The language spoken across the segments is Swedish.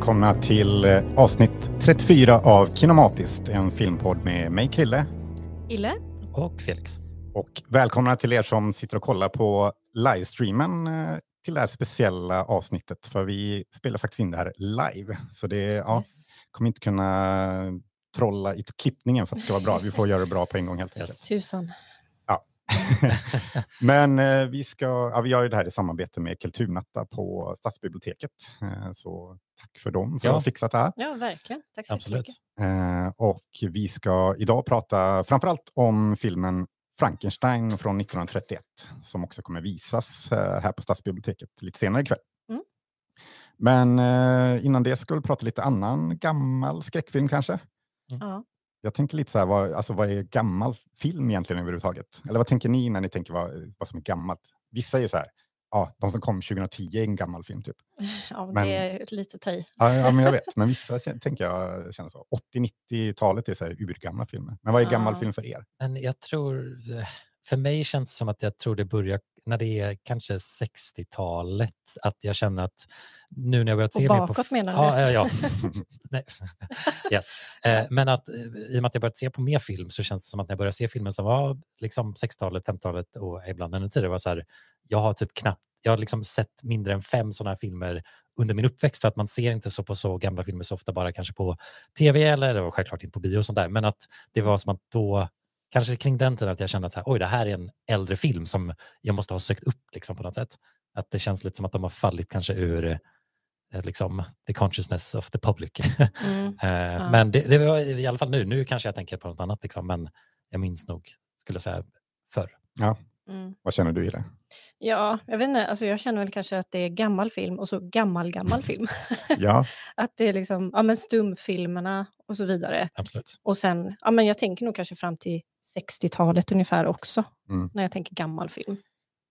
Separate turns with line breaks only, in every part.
Välkomna till eh, avsnitt 34 av Kinomatiskt, en filmpodd med mig Krille.
Ille.
Och Felix.
Och välkomna till er som sitter och kollar på livestreamen eh, till det här speciella avsnittet, för vi spelar faktiskt in det här live. Så det ja,
Yes.
kommer inte kunna trolla i klippningen för att det ska vara bra. Vi får göra det bra på en gång helt enkelt.
Yes.
Tusan.
Men eh, vi, ska, ja, vi gör ju det här i samarbete med Kulturnatta på Stadsbiblioteket. Eh, så tack för dem för
Ja.
att ha fixat det här.
Ja, verkligen. Tack så
Absolut.
jättemycket.
Eh, och vi ska idag prata framförallt om filmen Frankenstein från 1931 som också kommer visas eh, här på Stadsbiblioteket lite senare ikväll.
Mm.
Men eh, innan det ska vi prata lite annan gammal skräckfilm kanske.
Ja.
Jag tänker lite så här, vad, alltså, vad är gammal film egentligen överhuvudtaget? Eller vad tänker ni när ni tänker vad, vad som är gammalt? Vissa är så här, ja, de som kom 2010 är en gammal film typ.
ja,
Men-
det är lite ta i.
Ja, ja men jag vet, men vissa tänker jag känner så. 80-90-talet är så här urgamla filmer. Men vad är gammal
Ja.
film för er?
Men jag tror, eh, för mig känns det som att jag tror det börjar när det är kanske 60-talet, att jag känner att nu när jag börjat
Och
se mer på...
bakåt menar du?
Ja, ja. Nej. yes. eh, men att eh, i och med att jag börjat se på mer film så känns det som att när jag började se filmer som var liksom 60-talet, 50-talet och ibland ännu tidigare var så här, jag har typ knappt, jag har liksom sett mindre än fem sådana här filmer under min uppväxt för att man ser inte så på så gamla filmer så ofta bara kanske på tv eller självklart inte på bio och sånt där. Men att det var som att då, kanske kring den tiden att jag kände att så här, oj det här är en äldre film som jag måste ha sökt upp liksom på något sätt. Att det känns lite som att de har fallit kanske ur eh, liksom the consciousness of the public.
Mm.
Eh, Men det, det var i alla fall nu, nu kanske jag tänker på något annat liksom, men jag minns nog, skulle jag säga, förr.
Mm.
Vad känner du i det?
Ja, jag vet inte. Alltså, jag känner väl kanske att det är gammal film och så gammal, gammal film.
Ja,
att det är liksom, ja men stumfilmerna och så vidare.
Absolut.
Och sen, ja men jag tänker nog kanske fram till 60-talet ungefär också.
Mm.
När jag tänker gammal film.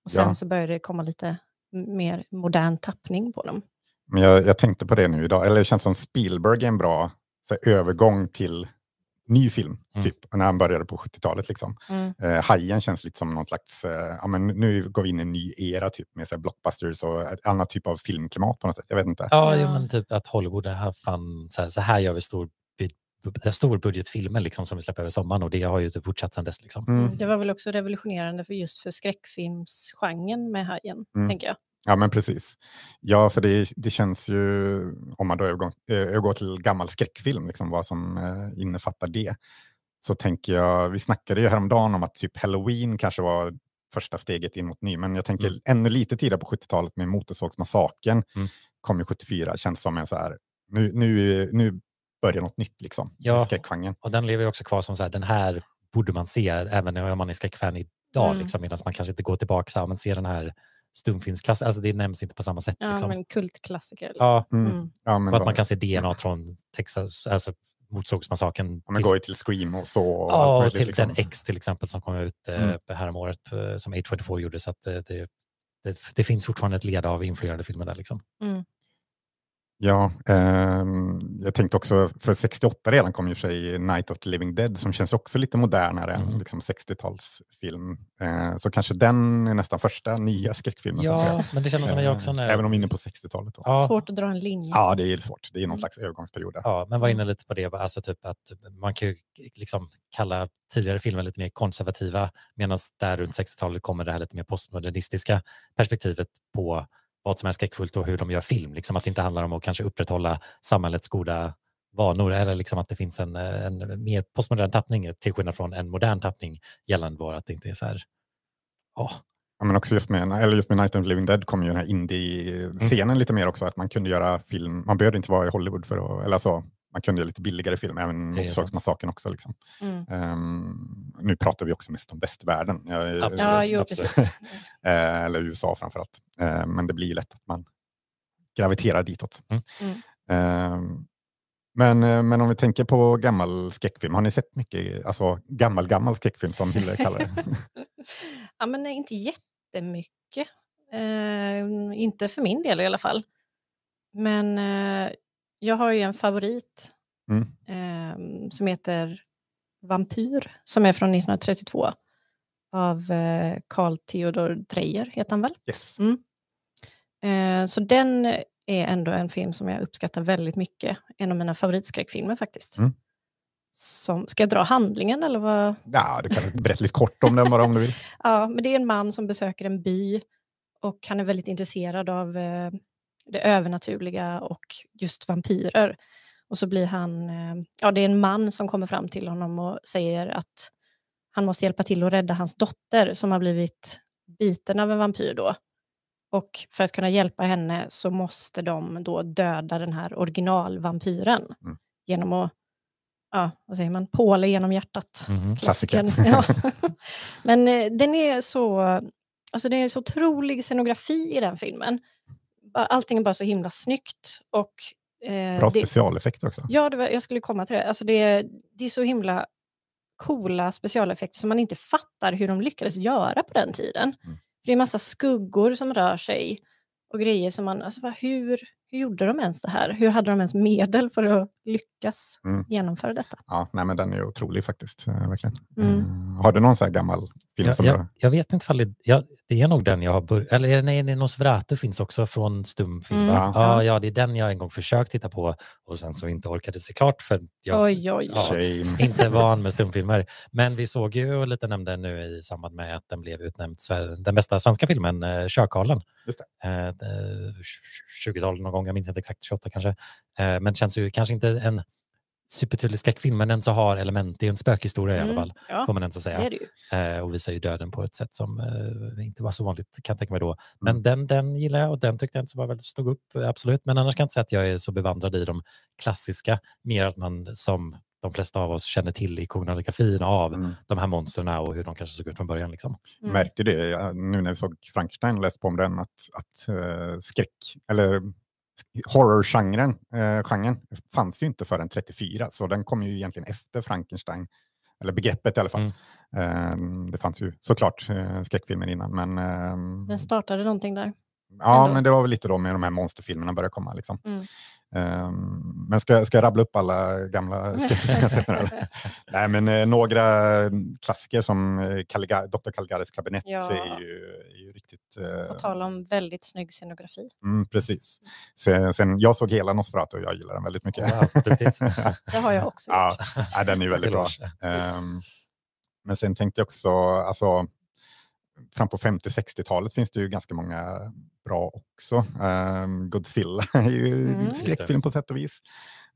Och sen
Ja.
så börjar det komma lite mer modern tappning på dem.
men jag, jag tänkte på det nu idag. Eller det känns som Spielberg är en bra här, övergång till ny film.
Mm.
Typ när han började på 70-talet. Liksom.
Mm.
Eh, Hajen känns lite som någon slags, eh, ja, men nu går vi in i en ny era typ, med så här, blockbusters och ett annat typ av filmklimat på något sätt. Jag vet inte.
Ja,
Ja.
men typ att Hollywood har fan, så här, så här gör vi stor, bu- stor budgetfilmer liksom, som vi släpper över sommaren och det har ju typ fortsatt sedan dess. Liksom.
Mm.
Mm. Det var väl också revolutionerande för just för skräckfilmsgenren med Hajen,
Mm.
tänker jag.
Ja, men precis. Ja, för det, det känns ju, om man då övergår, eh, övergår till gammal skräckfilm, liksom, vad som eh, innefattar det, så tänker jag, vi snackade ju häromdagen om att typ Halloween kanske var första steget in mot ny, men jag tänker
Mm.
ännu lite tidigare på 70-talet med Motorsågsmassakern,
Mm.
kom ju 74, känns som en så här, nu, nu, nu börjar något nytt liksom,
Ja.
skräckgenren.
Och den lever ju också kvar som så här, den här borde man se även om man är skräckfan idag,
Mm.
liksom, medan man kanske inte går tillbaka så här, men ser den här stumfilmsklassen, alltså det nämns inte på samma sätt.
Ja,
liksom.
men kultklassiker. Liksom.
Ja,
Mm.
Mm.
Ja, men
att man kan se DNA från Texas, alltså Motorsågsmassakern.
ja, men går ju till Scream och så.
Ja, och till
liksom.
den X till exempel som kom ut eh,
Mm.
häromåret eh, som A24 gjorde. Så att eh, det, det, det finns fortfarande ett led av influerade filmer där. Liksom.
Mm.
Ja, ehm, jag tänkte också, för 68 redan kom ju för sig Night of the Living Dead som känns också lite modernare än
Mm.
liksom 60-talsfilm. Eh, så kanske den är nästan första nya skräckfilmen. att.
Ja, men det kändes som jag också
Eh,
när...
Även om vi är inne på 60-talet. Då.
Ja.
Svårt att dra en linje.
ja, det är svårt. Det är någon
Mm.
slags övergångsperiod.
Ja, men var inne lite på det, alltså typ att man kan ju liksom kalla tidigare filmer lite mer konservativa, medan där runt 60-talet kommer det här lite mer postmodernistiska perspektivet på vad som är skräckfullt och hur de gör film. Liksom att det inte handlar om att kanske upprätthålla samhällets goda vanor eller liksom att det finns en, en mer postmodern tappning till skillnad från en modern tappning gällande bara att det inte är så här, ja,
Ja, men också just med, eller just med Night of the Living Dead kom ju den här indie-scenen
Mm.
lite mer också. Att man kunde göra film, man behövde inte vara i Hollywood för att, eller så, man kunde göra lite billigare film, även. Motorsågsmassakern också. Liksom.
Mm.
Ehm, nu pratar vi också mest om västvärlden. Jag, är-
Absolut.
Ja, jo,
absolut.
precis.
Eh, eller USA framförallt. Eh, men det blir ju lätt att man graviterar ditåt.
Mm.
Mm.
Eh, men, eh, men om vi tänker på gammal skräckfilm, har ni sett mycket alltså, gammal, gammal skräckfilm som Hille kallar det?
ja, men nej, inte jättemycket. Eh, inte för min del i alla fall. Men eh, jag har ju en favorit
Mm.
eh, som heter Vampyr, som är från 1932. Av eh, Carl Theodor Dreyer, heter han väl?
Yes.
Eh, så den är ändå en film som jag uppskattar väldigt mycket. En av mina favoritskräckfilmer faktiskt.
Mm.
Som, ska jag dra handlingen eller vad?
Ja, du kan berätta lite kort om den bara om du vill.
Ja, men det är en man som besöker en by och han är väldigt intresserad av eh, det övernaturliga och just vampyrer. Och så blir han, eh, ja det är en man som kommer fram till honom och säger att han måste hjälpa till att rädda hans dotter som har blivit biten av en vampyr då. Och för att kunna hjälpa henne så måste de då döda den här originalvampyren
Mm.
genom att, ja vad säger man, påla genom hjärtat.
Klassiker.
Klassikern, Ja. Men eh, den är så, alltså det är så otrolig scenografi i den filmen. Allting är bara så himla snyggt. Och, eh,
Bra
det,
specialeffekter också.
Ja, det var, jag skulle komma till det. Alltså det, är- det är så himla coola specialeffekter som man inte fattar hur de lyckades göra på den tiden.
Mm.
Det är massa skuggor som rör sig och grejer som man, alltså hur, hur gjorde de ens det här? Hur hade de ens medel för att lyckas
Mm.
genomföra detta?
Ja, nej, men den är otrolig faktiskt. eh, Verkligen.
Mm.
Eh, Har du någon sån här gammal film
Jag,
som
jag,
du...
jag vet inte ifall det, ja, det är nog den jag har börjat, eller nej, Nosferatu finns också från stumfilm.
Mm,
ja.
Ja, ja, det är den jag en gång försökt titta på och sen så inte orkade se klart för jag
Oj, oj,
ja,
Shame.
inte van med stumfilmer. Men vi såg ju och lite nämnde nu i samband med att den blev utnämnd den bästa svenska filmen, Körkarlen.
Just
Eh, det- 20-talet någon gång, jag minns inte exakt, 28 kanske. Eh, men känns ju kanske inte en supertydlig skräckfilm, men den så har element, det är en spökhistoria i alla
Mm,
fall,
ja,
får man ändå
det
säga.
det ju.
Eh, och visar ju döden på ett sätt som eh, inte var så vanligt kan jag tänka mig då. Men
Mm.
den, den gillar jag och den tyckte jag inte så var väldigt stod upp, eh, absolut. Men annars kan jag inte säga att jag är så bevandrad i de klassiska, mer att man som de flesta av oss känner till ikonografin av
Mm.
de här monstren och hur de kanske såg ut från början. Liksom.
Mm.
Märkte det nu när vi såg Frankenstein och läste på om den, att, att uh, skräck, eller horror-genren eh, genren fanns ju inte förrän 34, så den kom ju egentligen efter Frankenstein, eller begreppet i alla fall.
Mm.
Eh, det fanns ju såklart uh, skräckfilmer innan, men, ehm,
Den startade någonting där.
ja,
ändå.
men det var väl lite då med de här monsterfilmerna började komma. Liksom.
Mm.
Ehm, men ska, jag- ska jag rabbla upp alla gamla? Nej, men eh, några klassiker som eh, Caligari, Dr. Caligaris kabinett
Ja.
är, ju, är ju riktigt... eh,
På tal om väldigt snygg scenografi.
mm, precis. Sen, sen, jag såg hela Nosferatu och jag gillar den väldigt mycket.
Wow.
Det har jag också
ja,
gjort.
ja, den är väldigt bra. Ehm, men sen tänkte jag också, alltså, fram på 50-60-talet finns det ju ganska många bra också. Um, Godzilla är ju
Mm.
en skräckfilm på sätt och vis.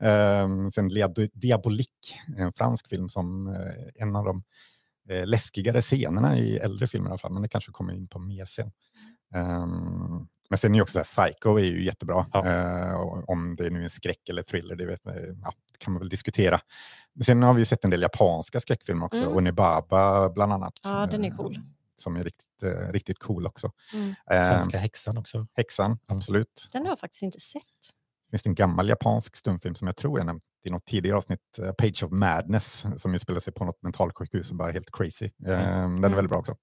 Um, sen Diabolik, en fransk film som eh, en av de eh, läskigare scenerna i äldre filmer i alla fall, men det kanske kommer in på mer sen. Um, men sen är ju också så här, Psycho är ju jättebra.
Ja.
Och om det nu är skräck eller thriller, det, vet, ja, det kan man väl diskutera. Men sen har vi ju sett en del japanska skräckfilmer också,
Mm.
Onibaba bland annat.
Ja, den är cool.
Som är riktigt, eh, riktigt cool också.
Mm.
Eh,
Svenska häxan också.
Häxan, absolut.
Den har jag faktiskt inte sett.
Det finns en gammal japansk stumfilm som jag tror jag nämnt i något tidigare avsnitt, eh, Page of Madness, som ju spelar sig på något mentalsjukhus och bara är helt crazy. Eh, Den är
Mm.
väldigt bra också.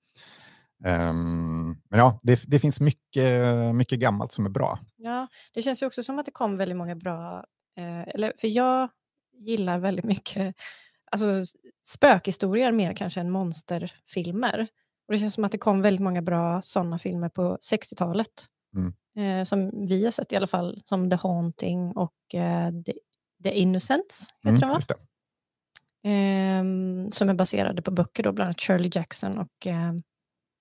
Ehm, men ja, det, det finns mycket, mycket gammalt som är bra.
Ja, det känns ju också som att det kom väldigt många bra, eh, eller, för jag gillar väldigt mycket alltså, spökhistorier mer kanske än monsterfilmer. Och det känns som att det kom väldigt många bra sådana filmer på 60-talet.
Mm.
Eh, som vi har sett i alla fall, som The Haunting och eh, The, The Innocents, heter
Mm,
de va?
just det.
Ehm, som är baserade på böcker, då, bland annat Shirley Jackson och ehm,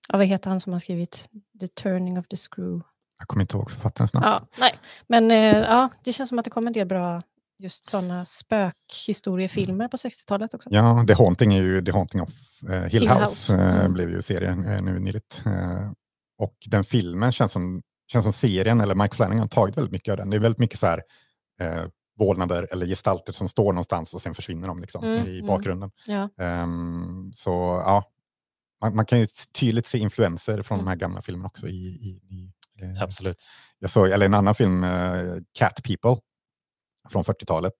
ja, vad heter han som har skrivit The Turning of the Screw?
Jag kommer inte ihåg författarens namn.
Ja, nej. Men eh, ja, det känns som att det kommer en del bra just sådana spökhistoriefilmer på 60-talet också.
Ja, The Haunting är ju The Haunting of eh, Hill,
Hill
House,
House,
eh,
mm.
blev ju serien eh, nu nyligt. Och den filmen känns som, känns som serien, eller Mike Flanagan har tagit väldigt mycket av den. Det är väldigt mycket så här eh, vålnader eller gestalter som står någonstans och sen försvinner de liksom,
Mm,
i
mm.
bakgrunden.
Ja.
Ehm, så ja, man, man kan ju tydligt se influenser från
Mm.
de här gamla filmerna också. I, i, i,
Absolut.
jag såg, eller en annan film, Cat People, från 40-talet.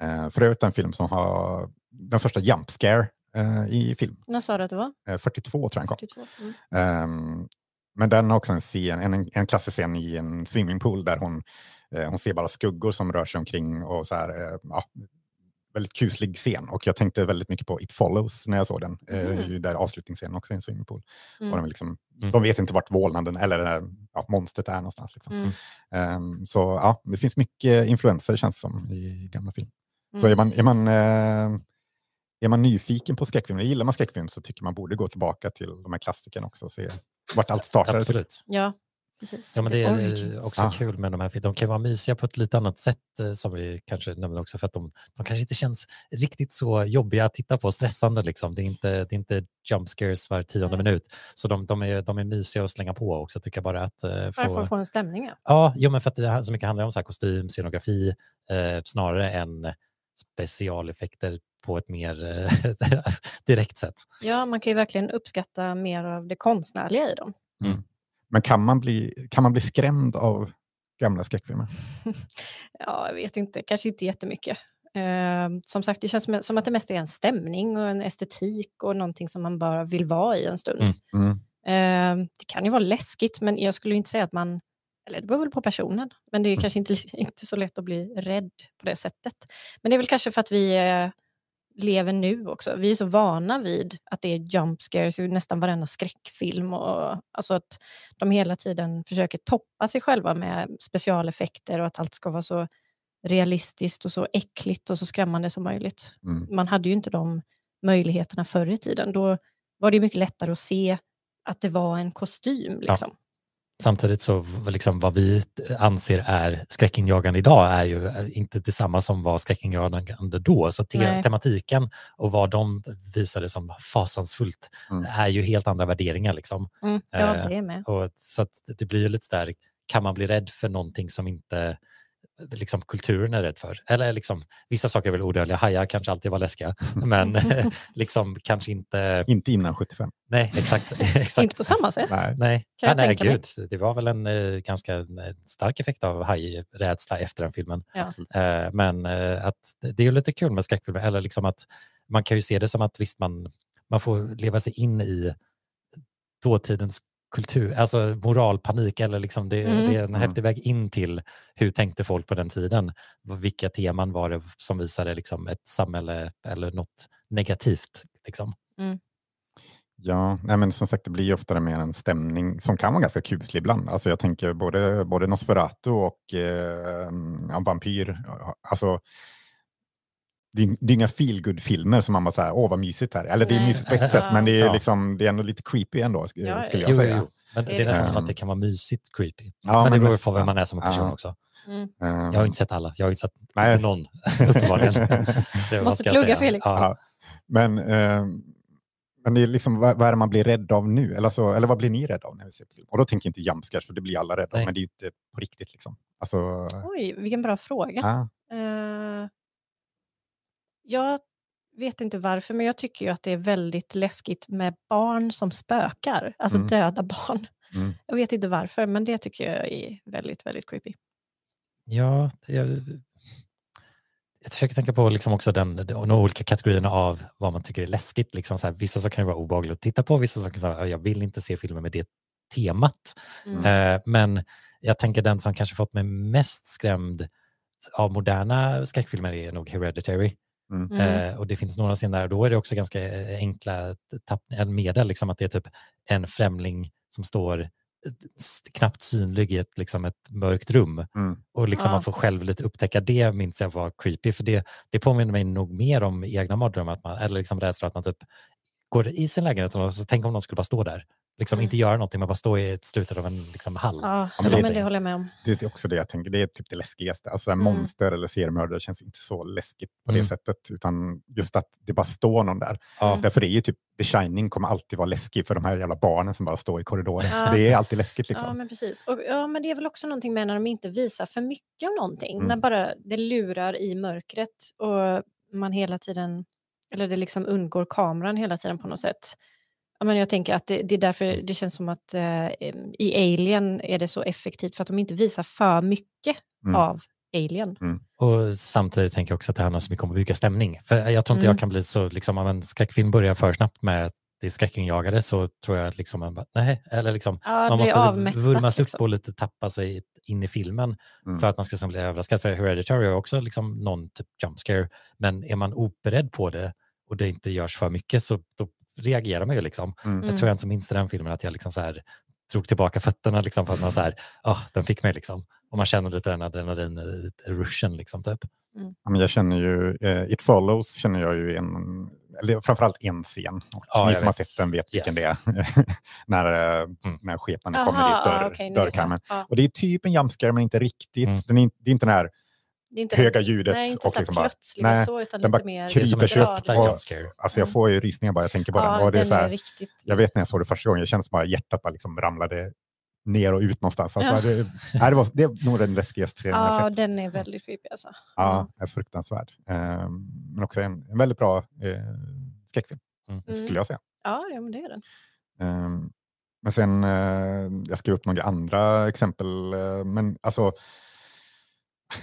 Eh, för övrigt en film som har den första jump scare eh, i film.
När sa du att det var?
Eh, 42 tror jag den kom.
42? Mm.
Ehm, men den har också en, scen, en, en klassisk scen i en swimmingpool där hon, eh, hon ser bara skuggor som rör sig omkring och så här, eh, ja, väldigt kuslig scen och jag tänkte väldigt mycket på It Follows när jag såg den. Eh,
Mhm.
ju där avslutningsscenen också i en swimmingpool.
Mm.
Och de, liksom,
Mm.
de vet inte vart vålnaden eller eh, ja, monstret är någonstans. Liksom.
Mm.
Ehm, så ja, det finns mycket influenser känns det som i gamla film. Så
Mm.
är man, är man, eh, är man nyfiken på skräckfilm, gillar man skräckfilm så tycker man borde gå tillbaka till de här klassikerna också och se vart allt startade.
Absolut.
Ja, precis.
Ja, men det är också
Ah.
kul med de här. De kan vara mysiga på ett lite annat sätt eh, som vi kanske nämnde också för att de, de kanske inte känns riktigt så jobbiga att titta på, stressande liksom. Det är inte, det är inte jump scares var tionde
Nej.
minut. Så de, de, är, de är mysiga att slänga på också tycker jag bara att eh,
Bara för
få...
att få en stämning. Ja.
Ja, jo, men för att det här- så mycket handlar om så här kostym, scenografi eh, snarare än specialeffekter på ett mer eh, direkt sätt.
ja, man kan ju verkligen uppskatta mer av det konstnärliga i dem.
Men kan man, bli, kan man bli skrämd av gamla skräckfilmer?
Ja, jag vet inte, kanske inte jättemycket. Eh, som sagt, det känns som, att det mest är en stämning och en estetik och någonting som man bara vill vara i en stund.
Mm.
Mm.
Eh, det kan ju vara läskigt, men jag skulle inte säga att man, eller det beror väl på personen, men det är kanske inte, inte så lätt att bli rädd på det sättet. Men det är väl kanske för att vi eh, lever nu också. Vi är så vana vid att det är jump scares i nästan varenda skräckfilm och alltså att de hela tiden försöker toppa sig själva med specialeffekter och att allt ska vara så realistiskt och så äckligt och så skrämmande som möjligt.
Mm.
Man hade ju inte de möjligheterna förr i tiden. Då var det mycket lättare att se att det var en kostym. Liksom.
Samtidigt så liksom vad vi anser är skräckinjagande idag är ju eh, inte detsamma som var skräckinjagande då. Så te
Nej.
tematiken och vad de visade som fasansfullt
Mm.
är ju helt andra värderingar. Liksom.
Mm, ja,
Eh,
det är med.
Och så att det blir ju lite där, kan man bli rädd för någonting som inte liksom, kulturen är rädd för? Eller liksom, vissa saker är väl odödliga, hajar kanske alltid var läskiga, men liksom kanske inte...
Inte innan 75.
Nej, exakt. exakt.
Inte på samma sätt.
Nej.
Nej,
Kan
nej,
tänka mig.
gud. Det var väl en eh, ganska stark effekt av hajrädsla efter den filmen.
Ja.
Eh, men eh, att det det är ju lite kul med skräckfilmer, eller liksom att man kan ju se det som att visst man, man får leva sig in i dåtidens kultur, alltså moralpanik eller liksom det,
Mm.
det är en
Mm.
häftig väg in till hur tänkte folk på den tiden? Vilka teman var det som visade liksom ett samhälle eller något negativt? Liksom?
Ja, nej men som sagt det blir ju oftare mer en stämning som kan vara ganska kuslig ibland. Alltså jag tänker både, både Nosferatu och eh, ja, Vampyr. Alltså, det är, inga feelgood-filmer som man bara så här, åh vad mysigt här. Eller det är
Nej.
mysigt på ett sätt, men det är, liksom, det är ändå lite creepy ändå, skulle
ja.
jag
Jo,
säga.
jo. Men det, är nästan som att det kan vara mysigt creepy.
Ja,
men det beror på vem man är som person
Ja.
också.
Mm.
Ehm,
Jag har inte sett alla, jag har inte sett
Nej.
inte någon uppenbarligen.
Måste plugga? Felix.
Ja.
Men, ehm, men det är liksom, vad, vad är det man blir rädd av nu? Eller, så, eller vad blir ni rädda av när vi ser film? Och då tänker jag inte jumpscares, för det blir alla rädda av,
Nej.
men det är ju inte på riktigt. Liksom. Alltså,
Oj, vilken bra fråga.
ja.
Jag vet inte varför, men jag tycker att det är väldigt läskigt med barn som spökar. Alltså
Mm.
döda barn.
Mm.
Jag vet inte varför, men det tycker jag är väldigt, väldigt creepy.
Ja, jag, jag försöker tänka på liksom också den, de olika kategorierna av vad man tycker är läskigt. Liksom så här, vissa saker kan ju vara obehagliga att titta på, vissa saker säga jag vill inte se filmer med det temat.
Mm.
Eh, men jag tänker den som kanske fått mig mest skrämd av moderna skräckfilmer är nog Hereditary.
Mm.
Mm.
Eh, och det finns några scener där, då är det också ganska eh, enkla en medel, liksom att det är typ en främling som står eh, knappt synlig i ett, liksom ett mörkt rum.
Mm.
Och liksom
Ja.
man får själv lite upptäcka det, minns jag var creepy, för det, det påminner mig nog mer om egna mardrömmar, att man, eller liksom rädsla att man typ går i sin lägenhet och så tänk om någon skulle bara stå där. Liksom
Mm.
inte göra någonting, men bara stå i ett slutet av en liksom, hall.
Ja,
men
ja,
det-
men det håller jag med om.
Det är också det jag tänker, det är typ det läskigaste. Alltså en
Mm.
monster eller seriemördare känns inte så läskigt på
Mm.
det sättet, utan just att det bara står någon där.
Ja.
Mm.
Därför är ju typ The Shining kommer alltid vara läskig för de här jävla barnen som bara står i korridoren.
Ja.
Det är alltid läskigt liksom.
Ja, men precis. Och, ja, men det är väl också någonting med när de inte visar för mycket av någonting.
Mm.
När bara det lurar i mörkret och man hela tiden, eller det liksom undgår kameran hela tiden på något sätt. Ja, men jag tänker att det, det är därför det känns som att eh, i Alien är det så effektivt för att de inte visar för mycket
Mm.
av Alien.
Och samtidigt tänker jag också att det handlar så mycket om att bygga stämning. För jag tror inte
Mm.
jag kan bli så, liksom, om en skräckfilm börjar för snabbt med det är skräckinjagade så tror jag att liksom man bara, nej, eller liksom,
Ja,
man måste
avmättat,
vurmas
liksom.
upp och lite tappa sig in i filmen
Mm.
för att man ska sen bli överraskad. För Hereditary är också liksom någon typ jump scare, men är man oberedd på det och det inte görs för mycket så då reagerar man ju liksom.
Mm.
Jag tror jag inte minns den filmen att jag liksom så här drog tillbaka fötterna liksom för att man så här, ah, den fick mig liksom. Och man känner lite den adrenalin-rushen liksom typ.
Ja, men jag känner ju, eh, It Follows känner jag ju en, eller framförallt en scen. Och
Ja,
ni som har
vet.
sett den vet vilken
Yes.
det är. när, eh,
Mm.
när skepnaden kommer i dörr,
jag.
dörrkarmen.
Ja,
Och det är typ en jumpscare men inte riktigt.
Mm.
Den är, inte- det är inte den här
det är inte
höga ljudet
Nej, inte
och liksom bara,
plötsligt
nej,
så, utan
den
lite
bara
mer
kryper sig upp. alltså jag
Mm.
får ju rysningar bara jag tänker på den.
Ja,
Och det är
den
så här,
är riktigt...
jag vet när jag såg det första gången, jag kände som bara hjärtat bara liksom ramlade ner och ut någonstans. Alltså
Ja.
det, nej, det, var, det är nog den läskigaste scenen jag
Ja,
sett.
den är väldigt creepy alltså.
Ja, är fruktansvärd. Ehm, men också en, en väldigt bra eh, skräckfilm,
Mm.
Mm.
skulle jag säga.
Ja, ja, men det är den.
Ehm, men sen, eh, jag skrev upp några andra exempel, eh, men alltså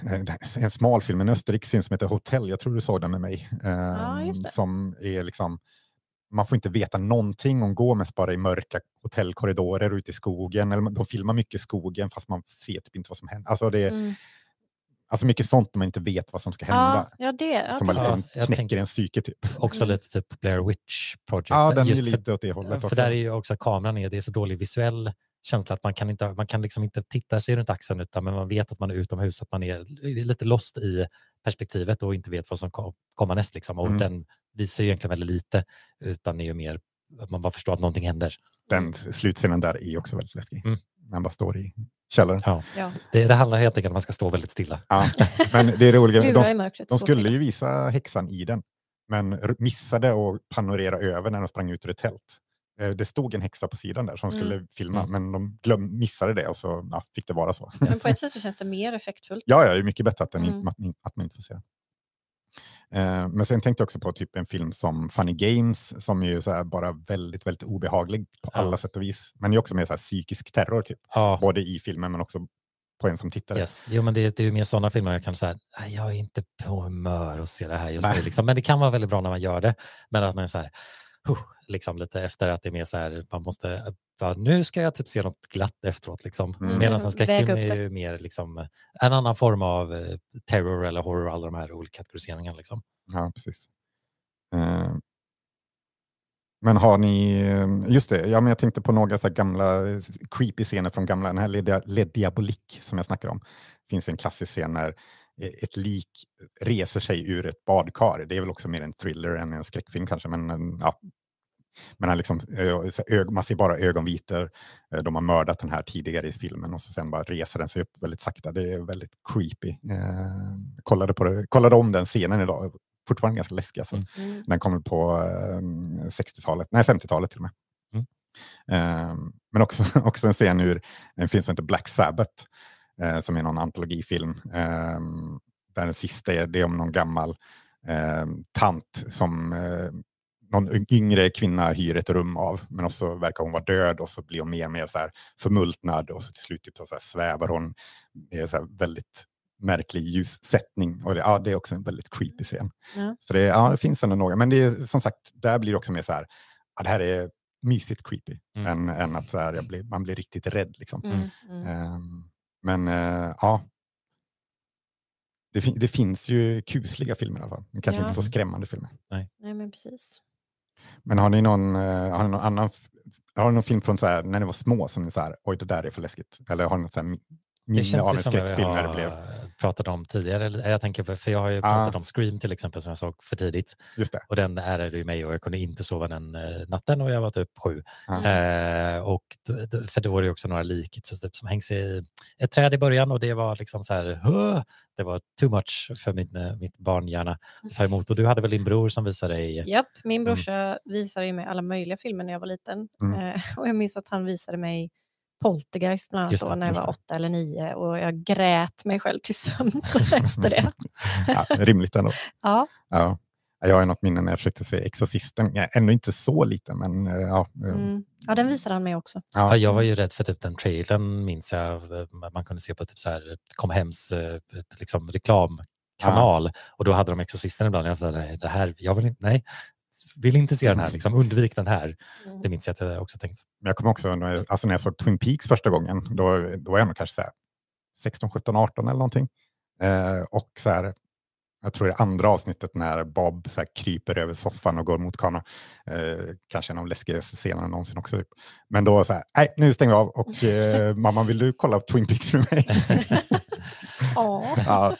en smal film, en österrikisk film som heter Hotell, jag tror du såg den med mig. ehm,
just det.
som är liksom, man får inte veta någonting om går mest bara i mörka hotellkorridorer ute i skogen. Eller de filmar mycket i skogen fast man ser typ inte vad som händer. Alltså, det är,
Mm.
alltså mycket sånt man inte vet vad som ska hända.
Ja, ja, det. Ja,
som liksom
Ja, jag
knäcker
tänkte-
en psyke typ.
Också
Mm.
lite typ Blair Witch Project.
Ja, den är ju
för-
lite åt det hållet
För
också.
där är ju också kameran är, det är så dålig visuell känsla att man kan, inte, man kan liksom inte titta sig runt axeln utan men man vet att man är utomhus, att man är lite lost i perspektivet och inte vet vad som ko- kommer näst. Liksom. Och
Mm.
den visar ju egentligen väldigt lite utan är ju mer att man bara förstår att någonting händer.
Den slutscenen där är också väldigt läskig.
Mm.
Man bara står i källaren.
Ja.
Ja.
Det, det handlar helt enkelt om att man ska stå väldigt stilla.
Ja. Men det är
är
de, de skulle ju visa häxan i den, men missade att panorera över när de sprang ut ur ett tält. Eh, Det stod en häxa på sidan där som
Mm.
skulle filma,
Mm.
men de glöm, missade det och så ja, fick det vara så.
Men på ett sätt så känns det mer effektfullt.
Ja, ja, det är mycket bättre att, den,
Mm.
att, att man inte får se. Eh, men sen tänkte jag också på typ en film som Funny Games som är ju så här bara väldigt, väldigt obehaglig på
Ja.
alla sätt och vis. Men det är också mer så här psykisk terror, typ.
Ja,
både i filmen men också på en som tittare.
yes. jo, men det, det är ju mer sådana filmer jag kan säga, "Nej, jag är inte på humör att se det här just
Nej.
nu. Liksom. Men det kan vara väldigt bra när man gör det. Men att man är så här, huh, liksom lite efter att det är mer så här, man måste, bara, nu ska jag typ se något glatt efteråt. Liksom.
Mm.
Medan en skräckfilm är ju mer liksom, en annan form av eh, terror eller horror, alla de här olika kategoriseringarna. Liksom.
Ja, precis. Eh, Men har ni, just det, ja, men jag tänkte på några så här gamla eh, creepy scener från gamla, den här Le, Le Diabolique som jag snackar om. Det finns en klassisk scen när eh, ett lik reser sig ur ett badkar. Det är väl också mer en thriller än en skräckfilm kanske, men en, ja. Men han liksom, ög- man ser bara ögonvitor. Eh, De har mördat den här tidigare i filmen och så sen bara reser den sig upp väldigt sakta. Det är väldigt creepy. Eh, kollade, på det, kollade om den scenen idag, fortfarande ganska läskig. Alltså.
Mm.
Mm.
Den kommer på eh, 60-talet, nej 50-talet till och med.
Mm.
Eh, men också, också en scen ur en film som heter Black Sabbath, eh, som är någon antologifilm. Eh, där den sista är, det är om någon gammal eh, tant som eh, någon yngre kvinna hyr ett rum av, men också verkar hon vara död och så blir hon mer och mer så här förmultnad och så till slut typ så här svävar hon. Det är så här väldigt märklig ljussättning och det, ja, det är också en väldigt creepy scen.
Ja.
Så det, ja, det finns ändå några, men det är som sagt, där blir det också mer så här, ja, det här är mysigt creepy,
Mm.
än, än att så här, blir, man blir riktigt rädd. Liksom.
Mm. Mm.
Ehm, men eh, ja, det, fin- det finns ju kusliga filmer i alla fall, men kanske
Ja.
inte så skrämmande filmer.
Nej, men precis.
Men har ni någon, eh, har ni någon annan, har ni någon film från så här, när ni var små som ni så här, oj det där är för läskigt? Eller har ni något så här minne av en skräckfilm när det
har
blev,
pratat om tidigare. Eller Jag tänker, för jag har ju pratat om Scream till exempel som jag såg för tidigt.
just det.
Och den ärrade ju mig och jag kunde inte sova den eh, natten och jag var typ sju.
Ja.
Eh, och för då var det också några lik så typ, som hängs i ett träd i början och det var liksom så här, "Huh!" det var too much för min, eh, mitt barnhjärna att ta emot. Och du hade väl din bror som visade dig?
Japp, min brorsa visade ju mig alla möjliga filmer när jag var liten.
Mm.
Eh, och jag minns att han visade mig Poltergeist bland annat
det,
då, när jag var
det.
åtta eller nio och jag grät mig själv till sömns efter det.
Ja, rimligt ändå.
Ja,
Ja. Jag har något minne när jag försökte se Exorcisten, jag är ännu inte så liten, men eh, ja. eh,
mm. ja, den visade han mig också.
Ja,
ja.
jag var ju rädd för typ den trailern minns jag. eh, Man kunde se på typ så här, kom hems liksom reklamkanal och då hade de Exorcisten ibland. Jag sa, "Nej, det här, jag vill inte, nej. Vill inte se den här, liksom, undvik den här.
Mm.
Det minns jag att jag också tänkt.
Men jag kommer också, när jag, alltså när jag såg Twin Peaks första gången, då, då var jag nog kanske så här 16, 17, 18 eller någonting. Eh, och så här, jag tror det andra avsnittet när Bob så här, kryper över soffan och går mot kameran. Eh, kanske en av de läskigaste scenerna någonsin också. Typ. Men då så här, nej nu stänger vi av och eh, mamma vill du kolla på Twin Peaks med mig?
Ja.
ja,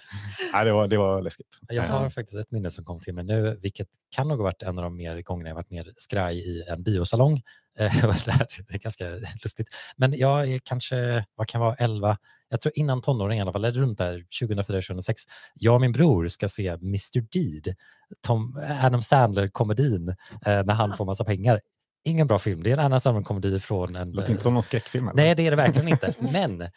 nej, det, var, det var läskigt.
Jag har faktiskt ett minne som kom till mig nu, vilket kan nog ha varit en av de mer gångerna jag varit mer skraj i en biosalong. Eh, det är ganska lustigt. Men jag är kanske, vad kan vara, 11, jag tror innan tonåring i alla fall, eller runt där 2004-2006. Jag och min bror ska se Mr Deed, Tom, Adam Sandler-komedin, eh, när han får massa pengar. Ingen bra film, det är en Adam Sandler-komedi från en...
Det låter inte som någon skräckfilm. eller?
Nej, det är det verkligen inte. Men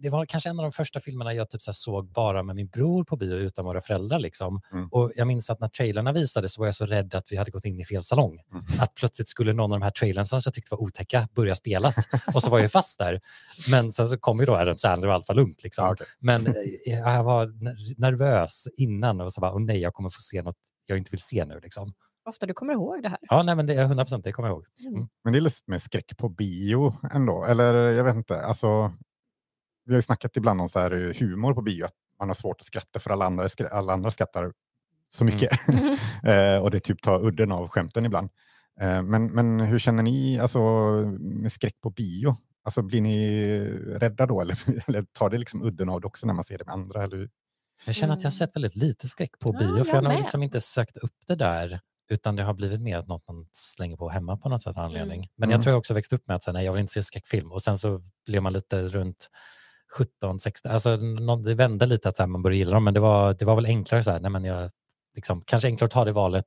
det var kanske en av de första filmerna jag typ så här såg bara med min bror på bio utan våra föräldrar. Liksom.
Mm.
Och jag minns att när trailerna visades så var jag så rädd att vi hade gått in i fel salong.
Mm.
Att plötsligt skulle någon av de här trailersarna som jag tyckte var otäcka börja spelas. Och så var jag fast där. Men sen så kom ju då Adam Sandler och allt var lugnt. Liksom.
Okej.
Men eh, jag var ner- nervös innan och så bara, åh nej, jag kommer få se något jag inte vill se nu. Liksom.
Ofta du kommer ihåg det här.
Ja, nej, men det är 100 procent, det kommer jag ihåg.
Mm.
Mm.
Men det är lustigt med skräck på bio ändå. Eller jag vet inte, alltså. Vi har ju snackat ibland om så här eh, humor på bio, att man har svårt att skratta för alla andra, alla andra skrattar så mycket. eh, och det typ tar udden av skämten ibland. Eh, men, men hur känner ni alltså, med skräck på bio? Alltså blir ni rädda då eller, eller tar det liksom udden av det också när man ser det med andra? Eller?
Jag känner att jag har
Mm.
sett väldigt lite skräck på
Ja,
bio, för
jag
har
med.
liksom inte sökt upp det där, utan det har blivit mer att något man slänger på hemma på något sätt anledning. Men jag
Mm.
tror jag också växt upp med att säga, nej, jag vill inte se skräckfilm. Och sen så blev man lite runt 17, 16, alltså det vände lite att så här, man började gilla dem, men det var, det var väl enklare så här, nej men jag, liksom, kanske enklare att ta det valet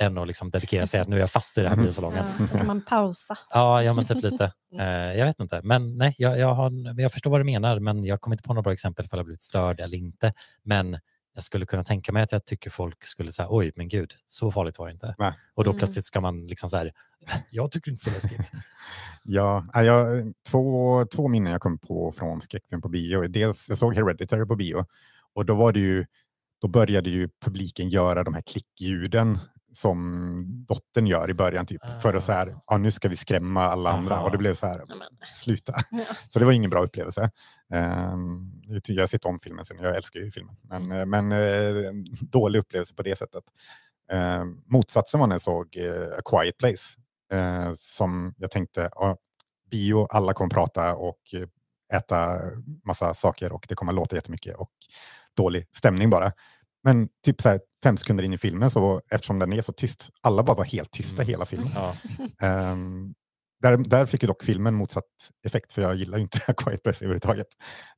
än att liksom dedikera sig att nu är jag fast i den här
Mhm.
biosalongen.
Ja, då kan man pausa.
Ja, ja men typ lite. Eh, jag vet inte. Men nej, jag, jag, har, jag förstår vad du menar, men jag kommer inte på några bra exempel för att jag har blivit störd eller inte. Men jag skulle kunna tänka mig att jag tycker folk skulle säga, oj, men gud, så farligt var det inte.
Nej.
Och då
Mm.
plötsligt ska man liksom så här, jag tycker inte så läskigt.
Ja, ja, jag, två, två minnen jag kom på från skräckfilm på bio. Dels, jag såg Hereditary på bio och då var det ju, då började ju publiken göra de här klickljuden som dottern gör i början, typ, för att så här, ja, nu ska vi skrämma alla andra.
Aha.
Och det blev så här,
Ja, men-
sluta.
Ja.
Så det var ingen bra upplevelse. Um, jag har sett om filmen sen, jag älskar ju filmen. Men, eh, men eh, dålig upplevelse på det sättet. Eh, motsatsen var när jag såg eh, A Quiet Place. eh, som jag tänkte, ja, bio, alla kommer prata och äta massa saker och det kommer låta jättemycket och dålig stämning bara. Men typ så här, fem sekunder in i filmen, så, eftersom den är så tyst, alla bara var helt tysta
Mm.
hela filmen.
Ja.
Ehm, där, där fick ju dock filmen motsatt effekt, för jag gillar ju inte Quiet Place överhuvudtaget.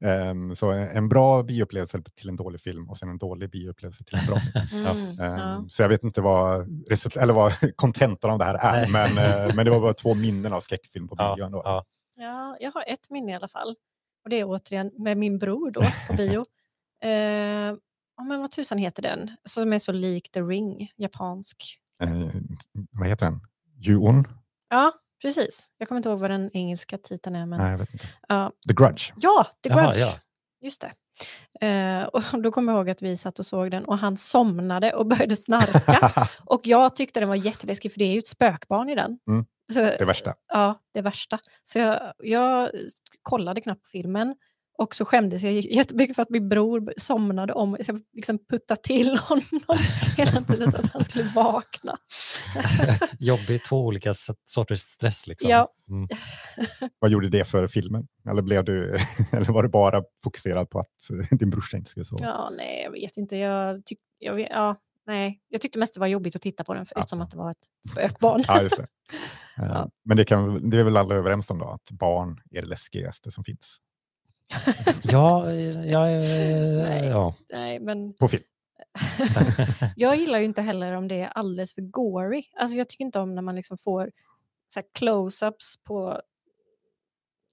Ehm, så en bra bioupplevelse till en dålig film och sen en dålig bioupplevelse till en bra film.
Mm,
Ehm,
ja.
Så jag vet inte vad, eller vad kontentan av det här är, men, eh, men det var bara två minnen av skräckfilm på bio
Ja,
ändå.
ja.
Ja, jag har ett minne i alla fall. Och det är återigen med min bror då på bio. eh, ja, men vad tusan heter den? Som är så lik The Ring, japansk.
Eh, vad heter den? Ju-on?
Ja, precis. Jag kommer inte ihåg vad den engelska titeln är. Men,
Nej, jag vet inte.
ja.
The Grudge.
ja, The
Jaha,
Grudge.
ja.
Just det. Eh, och då kommer jag ihåg att vi satt och såg den och han somnade och började snarka. och jag tyckte den var jätteläskig för det är ju ett spökbarn i den.
Mm,
Så,
det värsta.
Ja, det värsta. Så jag, jag kollade knappt på filmen och så skämdes jag jättemycket för att min bror somnade om. Så jag liksom puttade till honom hela tiden så att han skulle vakna.
Jobbigt, två olika sorters stress. Liksom.
Ja.
Mm.
Vad gjorde det för filmen? Eller, blev du, eller var du bara fokuserad på att eh, din brorsa inte skulle sova?
Ja, nej, jag vet inte. Jag, tyck, jag, ja, nej. jag tyckte mest det var jobbigt att titta på den för,
Ja.
eftersom att det var ett spökbarn.
Ja, just det. Eh,
Ja.
Men det, kan, det är väl alla överens om då, att barn är det läskigaste som finns
Ja, ja, ja,
Nej.
ja.
nej, men
på film.
jag gillar ju inte heller om det är alldeles för gory. Alltså jag tycker inte om när man liksom får så här close-ups på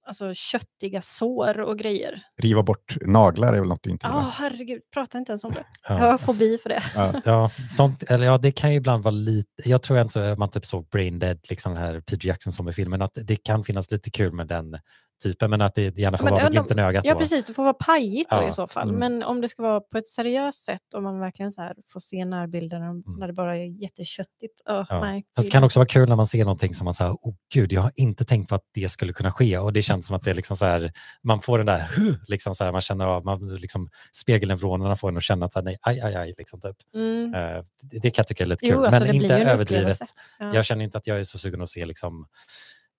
alltså, köttiga sår och grejer.
Riva bort naglar är väl något du inte
Ja,
gillar?
herregud, prata inte ens om det.
Ja.
Jag har fobi för det.
Ja.
Ja, sånt, eller ja, det kan ju ibland vara lite... Jag tror inte så, man typ såg Brain Dead, liksom den här Peter Jackson som i filmen, att det kan finnas lite kul med den typen, men att det gärna får
Men
vara med glimten i ögat.
Ja,
då.
precis. Det får vara pajigt då
Ja,
i så fall.
mm.
Men om det ska vara på ett seriöst sätt, om man verkligen så här får se närbilderna
Mm.
när det bara är jätteköttigt. Oh,
Ja.
nej,
Fast det kan också vara kul när man ser någonting som man säger, oh gud, jag har inte tänkt på att det skulle kunna ske. Och det känns som att det är liksom så här, man får den där, liksom så här, man känner av, man liksom, spegelneuronerna får en att känna att så här, nej, aj, aj, aj, liksom typ.
Mm.
Eh, det, det kan jag tycka är lite
Jo,
kul,
alltså,
men inte överdrivet.
Ja.
Jag känner inte att jag är så sugen att se liksom,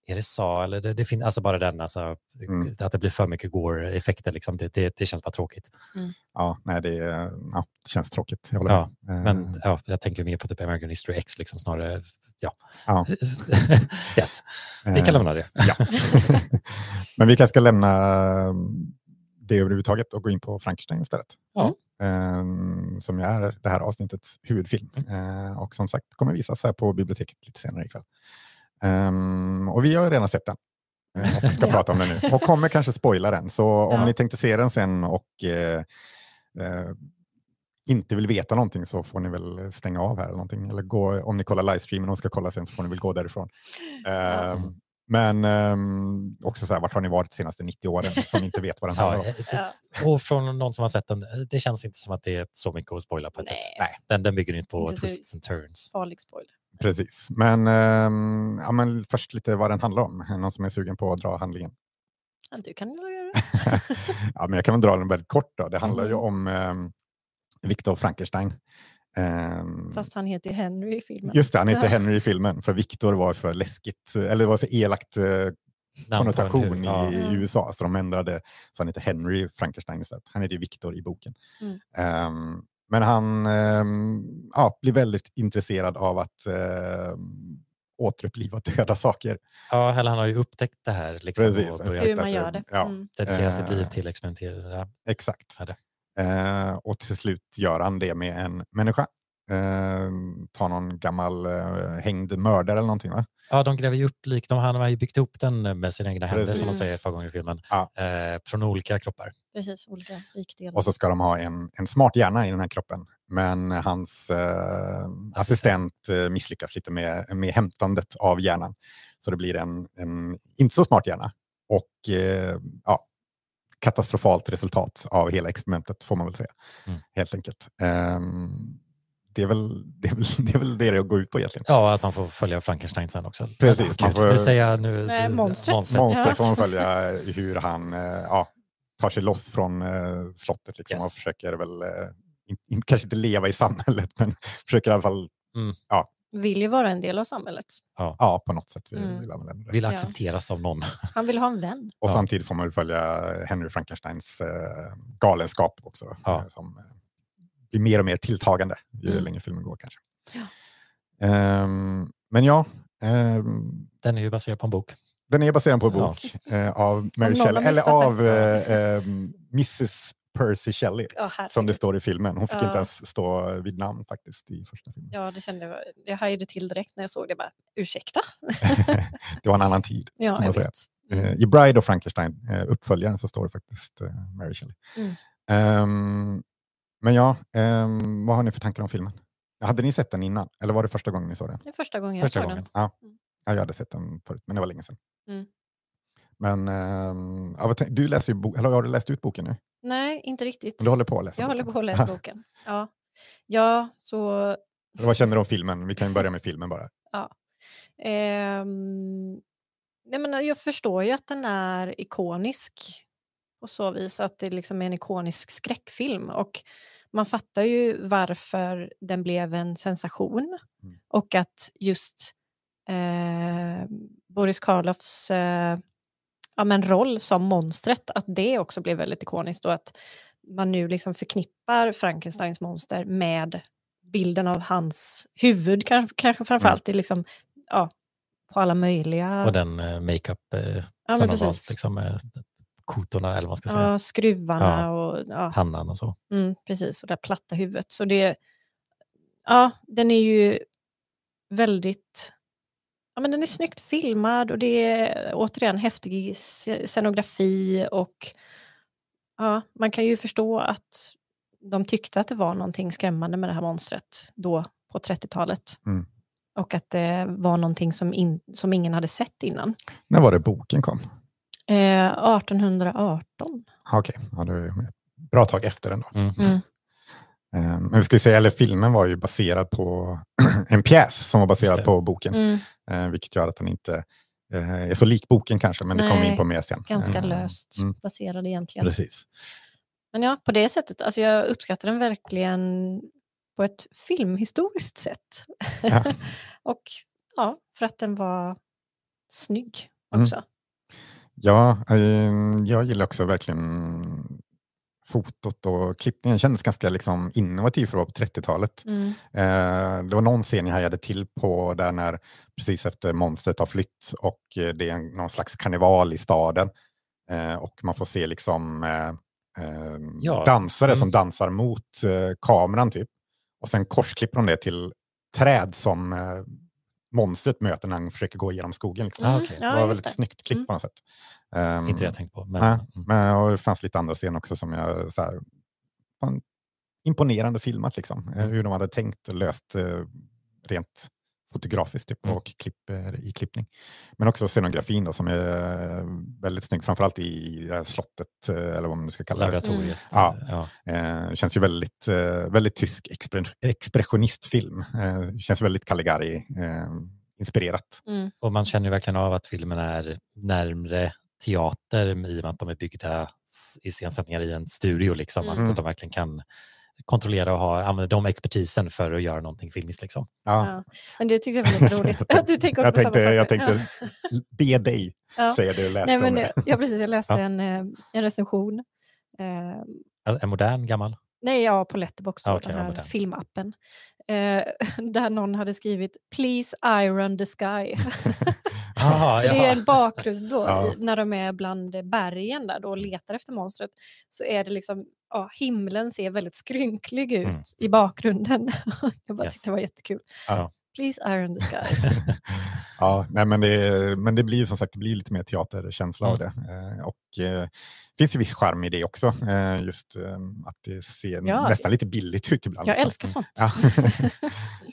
är det sa eller det, det finns alltså bara den, alltså,
Mm.
att det blir för mycket gore-effekter, liksom, det, det, det känns bara tråkigt.
Ja, nej, det, ja, det känns tråkigt. Jag
Ja,
med. Eh,
Men ja, jag tänker mer på typ American History X, liksom, snarare, ja.
Ja.
yes, vi
eh,
kan lämna det.
Ja. Men vi kanske ska lämna det överhuvudtaget och gå in på Frankenstein istället.
Ja.
Ehm, som är det här avsnittets huvudfilm.
Mm.
Eh, och som sagt kommer visas här på biblioteket lite senare ikväll. Ehm, och vi har ju redan sett den. eh, och ska
Ja.
prata om den nu. Och kommer kanske spoila den. Så om
Ja.
ni tänkte se den sen och eh, eh, inte vill veta någonting så får ni väl stänga av här eller någonting. Eller gå, om ni kollar livestreamen och ska kolla sen så får ni väl gå därifrån. Ehm,
Mm.
men ehm, också så här, vart har ni varit de senaste 90 åren som inte vet vad den handlar
Ja,
om?
det, och från någon som har sett den, det känns inte som att det är så mycket att spoila på ett
Nej.
sätt. Nej, den, den bygger inte på
Inte
twists and turns.
Farlig spoiler.
Precis. Men, ehm, ja, men först lite vad den handlar om. Någon som är sugen på att dra handlingen?
Ja, du kan göra det.
ja, men jag kan väl dra den väldigt kort. Då. Det handlar ju
Mm.
om um, Viktor Frankenstein. Ehm,
Fast han heter ju Henry i filmen.
Just det, han heter. Henry i filmen. För Viktor var för läskigt, eller var för elakt eh, konnotation i,
ja.
i. USA, så de ändrade så han heter Henry Frankenstein istället. Han heter ju Victor i boken.
Mm.
Ehm, men han ehm, ja, blir väldigt intresserad av att ehm, återuppliva döda saker.
Ja, eller han har ju upptäckt det här. Liksom,
Precis.
Hur man gör det.
Ja.
Mm.
dedikera sitt liv
Eh.
till experimentera.
Exakt.
Ja.
Eh, och till slut gör han det med en människa. Eh, tar någon gammal eh, hängd mördare eller någonting va?
Ja, de gräver ju upp lik. De, han har ju byggt ihop den med sina egna händer, som man
Precis.
säger ett par gånger i filmen.
Ja.
Eh, från olika kroppar.
Precis, olika likdelar.
Och så ska de ha en, en smart hjärna i den här kroppen. Men hans eh, assistent eh, misslyckas lite med, med hämtandet av hjärnan. Så det blir en, en inte så smart hjärna. Och eh, ja, katastrofalt resultat av hela experimentet får man väl säga.
Mm.
Helt enkelt. Ehm, det, är väl, det, är väl, det är väl det det går ut på egentligen.
Ja, att man får följa Frankenstein sen också.
Precis,
Gud,
man får-
Nu säger jag nu...
Nej, monstret.
monstret.
Monstret
Ja.
får man följa hur han eh, ja, tar sig loss från eh, slottet liksom,
Yes.
och försöker väl, in, in, kanske inte leva i samhället, men försöker i alla fall
Vill ju vara en del av samhället.
ja, på något sätt. Vill,
Mm.
vill.
Vill
Ja.
accepteras av någon.
Han vill ha en vän.
Och
Ja.
samtidigt får man väl följa Henry Frankensteins eh, galenskap också.
Ja.
Som blir mer och mer tilltagande ju
Mm.
längre filmen går kanske.
Ja.
Ehm, men ja, ehm,
Den är ju baserad på en bok.
Den är baserad på en
Ja.
bok eh, av Mary Shelley, eller av eh, Mrs Percy Shelley,
Ja,
som det står i filmen. Hon fick
Ja.
inte ens stå vid namn faktiskt i första filmen.
Ja, det kände jag. Jag hajade till direkt när jag såg det. Bara, ursäkta?
det var en annan tid.
Ja,
man
jag
säga.
vet.
Eh, I Bride of Frankenstein, eh, uppföljaren, så står det faktiskt eh, Mary Shelley.
Mm.
Ehm, men ja, ehm, vad har ni för tankar om filmen? Hade ni sett den innan? Eller var det första gången ni såg den?
Det är första gången jag
Första
såg
gången.
den.
Ja.
Mm.
ja, jag hade sett den förut, men det var länge sedan.
Mm.
Men ehm, ja, du läser ju bo- eller har du läst ut boken nu?
Nej, inte riktigt.
Du håller på att läsa
jag håller
boken?
på att läsa boken. Ja, ja så
Eller Vad känner du om filmen? Vi kan ju börja med filmen bara.
Ehm, nej men jag förstår ju att den är ikonisk på så vis att det liksom är en ikonisk skräckfilm och man fattar ju varför den blev en sensation
Mm.
och att just eh, Boris Karloffs eh, ja, men roll som monstret, att det också blev väldigt ikoniskt och att man nu liksom förknippar Frankensteins monster med bilden av hans huvud kanske, kanske framförallt. Det är liksom, ja, på alla möjliga...
Och den eh, makeup eh,
men
som har valt, liksom, eh, kotorna eller vad man ska säga.
ja, skruvarna och ja,
Pannan och så.
mm, precis, och det platta huvudet. Så det, ja, den är ju väldigt, ja men den är snyggt filmad och det är återigen häftig sce- scenografi och ja, man kan ju förstå att de tyckte att det var någonting skrämmande med det här monstret då på 30-talet.
Mm.
Och att det var någonting som, in, som ingen hade sett innan.
När var det boken kom?
Eh, 1818.
Okej, ja, det är ett bra tag efter ändå.
Mm.
Mm.
Eh, Men vi ska ju säga, eller filmen var ju baserad på en pjäs som var baserad på boken.
Mm.
Eh, vilket gör att den inte eh, är så lik boken kanske, men det kommer vi in
Nej,
på mer sen.
Ganska
Eh,
löst
mm.
baserad egentligen.
Precis.
Men ja, på det sättet, alltså jag uppskattar den verkligen på ett filmhistoriskt sätt.
Ja.
och ja, för att den var snygg
Mm.
också.
Ja, eh, jag gillar också verkligen fotot och klippningen kändes ganska liksom innovativ för att vara på 30-talet.
Mm.
Eh, det var någon scen jag hajade till på där när precis efter monstret har flytt och eh, det är någon slags karneval i staden. Eh, och man får se liksom eh, eh,
Ja.
dansare
Mm.
som dansar mot kameran typ. Och sen korsklipper de det till träd som monstret möter när han försöker gå igenom skogen. Liksom.
Ah,
Mm.
okej.
det var väldigt
det.
snyggt klipp
Mm.
på något sätt. Ehm,
Inte det jag tänkt på. Men,
Nej,
mm.
men och det fanns lite andra scener också som jag så här, imponerande filmat liksom. Eh,
Mm.
Hur de hade tänkt och löst eh, rent fotografiskt typ,
Mm.
och klipp, eh, i klippning. Men också scenografin då, som är eh, väldigt snygg, framförallt i slottet eh, eller vad man ska kalla det.
Laboratoriet.
Ja.
Ja.
Eh, känns ju väldigt, eh, väldigt tysk expre- expressionistfilm. Eh, känns väldigt Caligari eh, inspirerat.
Mm.
Och man känner ju verkligen av att filmen är närmre teater i och med att de är byggda s- i scensättningar i en studio. Liksom,
Mm.
Att de verkligen kan kontrollera och ha, använder de expertisen för att göra någonting filmiskt. Liksom.
Ja.
Ja. Men det tyckte jag var lite roligt. Att du tänker
Jag
på
tänkte, jag tänkte be dig
Ja.
säga det du läste
Nej,
om
men,
det.
ja, precis. Jag läste
Ja.
en, eh, en recension. Eh,
Alltså, En modern, gammal?
nej, ja, på Letterboxd, då,
Ah, okej,
den här filmappen. Eh, där någon hade skrivit “Please iron the sky”.
Ah,
För det är en bakgrund då,
Ja.
när de är bland bergen där då och letar efter monstret. Så är det liksom, ja, himlen ser väldigt skrynklig ut
Mm.
i bakgrunden. jag bara
Yes.
tyckte det var jättekul.
Ja.
Please iron the sky.
Ja, nej, men, det, men det blir som sagt det blir lite mer teaterkänsla av det.
Mm.
Eh, och eh, finns ju viss charm i det också. Eh, just eh, att det ser
Ja.
nästan lite billigt ut ibland.
Jag
också.
älskar sånt.
Ja.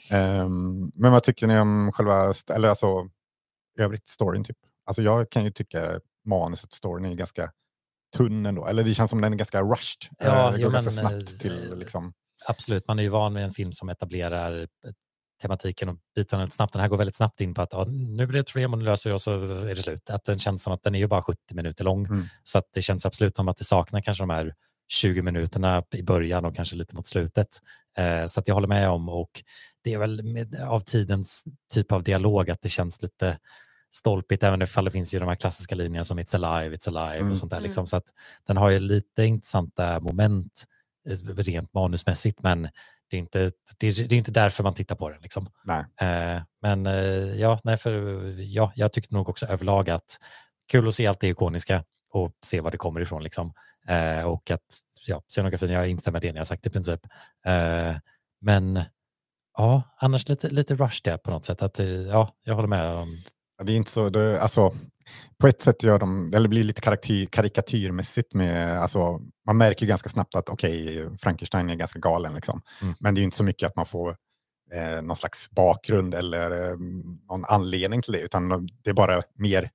Ehm, men vad tycker ni om själva, eller alltså övrigt storyn typ? Alltså jag kan ju tycka manuset, storyn är ganska tunn ändå. Eller det känns som den är ganska rushed.
Ja,
Eh, det
jo,
går ganska
men,
snabbt
eh,
till liksom.
Absolut, man är ju van med en film som etablerar eh, tematiken och bitarna snabbt. Den här går väldigt snabbt in på att ja, nu blir det ett problem och nu löser vi och så är det slut. Att den känns som att den är ju bara 70 minuter lång.
Mm.
Så att det känns absolut som att det saknar kanske de här 20 minuterna i början och kanske lite mot slutet. Eh, så att jag håller med om och det är väl med, av tidens typ av dialog att det känns lite stolpigt, även ifall det finns ju de här klassiska linjerna som It's alive, It's alive
Mm.
och sånt där.
Mm.
Liksom. Så att den har ju lite intressanta moment eh, rent manusmässigt, men det är inte, det är, det är inte därför man tittar på den. Liksom. Eh, men eh, ja, nej, för, ja, jag tyckte nog också överlag att kul att se allt det ikoniska och se var det kommer ifrån. Liksom. Eh, och att ja, scenografin, jag instämmer i det ni har sagt i princip. Men ja, annars lite, lite rush det på något sätt. Att, ja, jag håller med. Om,
Det är inte så, det, alltså, på ett sätt gör de, eller blir lite karikatyr, karikatyrmässigt med, alltså, man märker ju ganska snabbt att okej, Frankenstein är ganska galen liksom.
Mm.
Men det är inte så mycket att man får eh, någon slags bakgrund eller eh, någon anledning till det, utan det är bara mer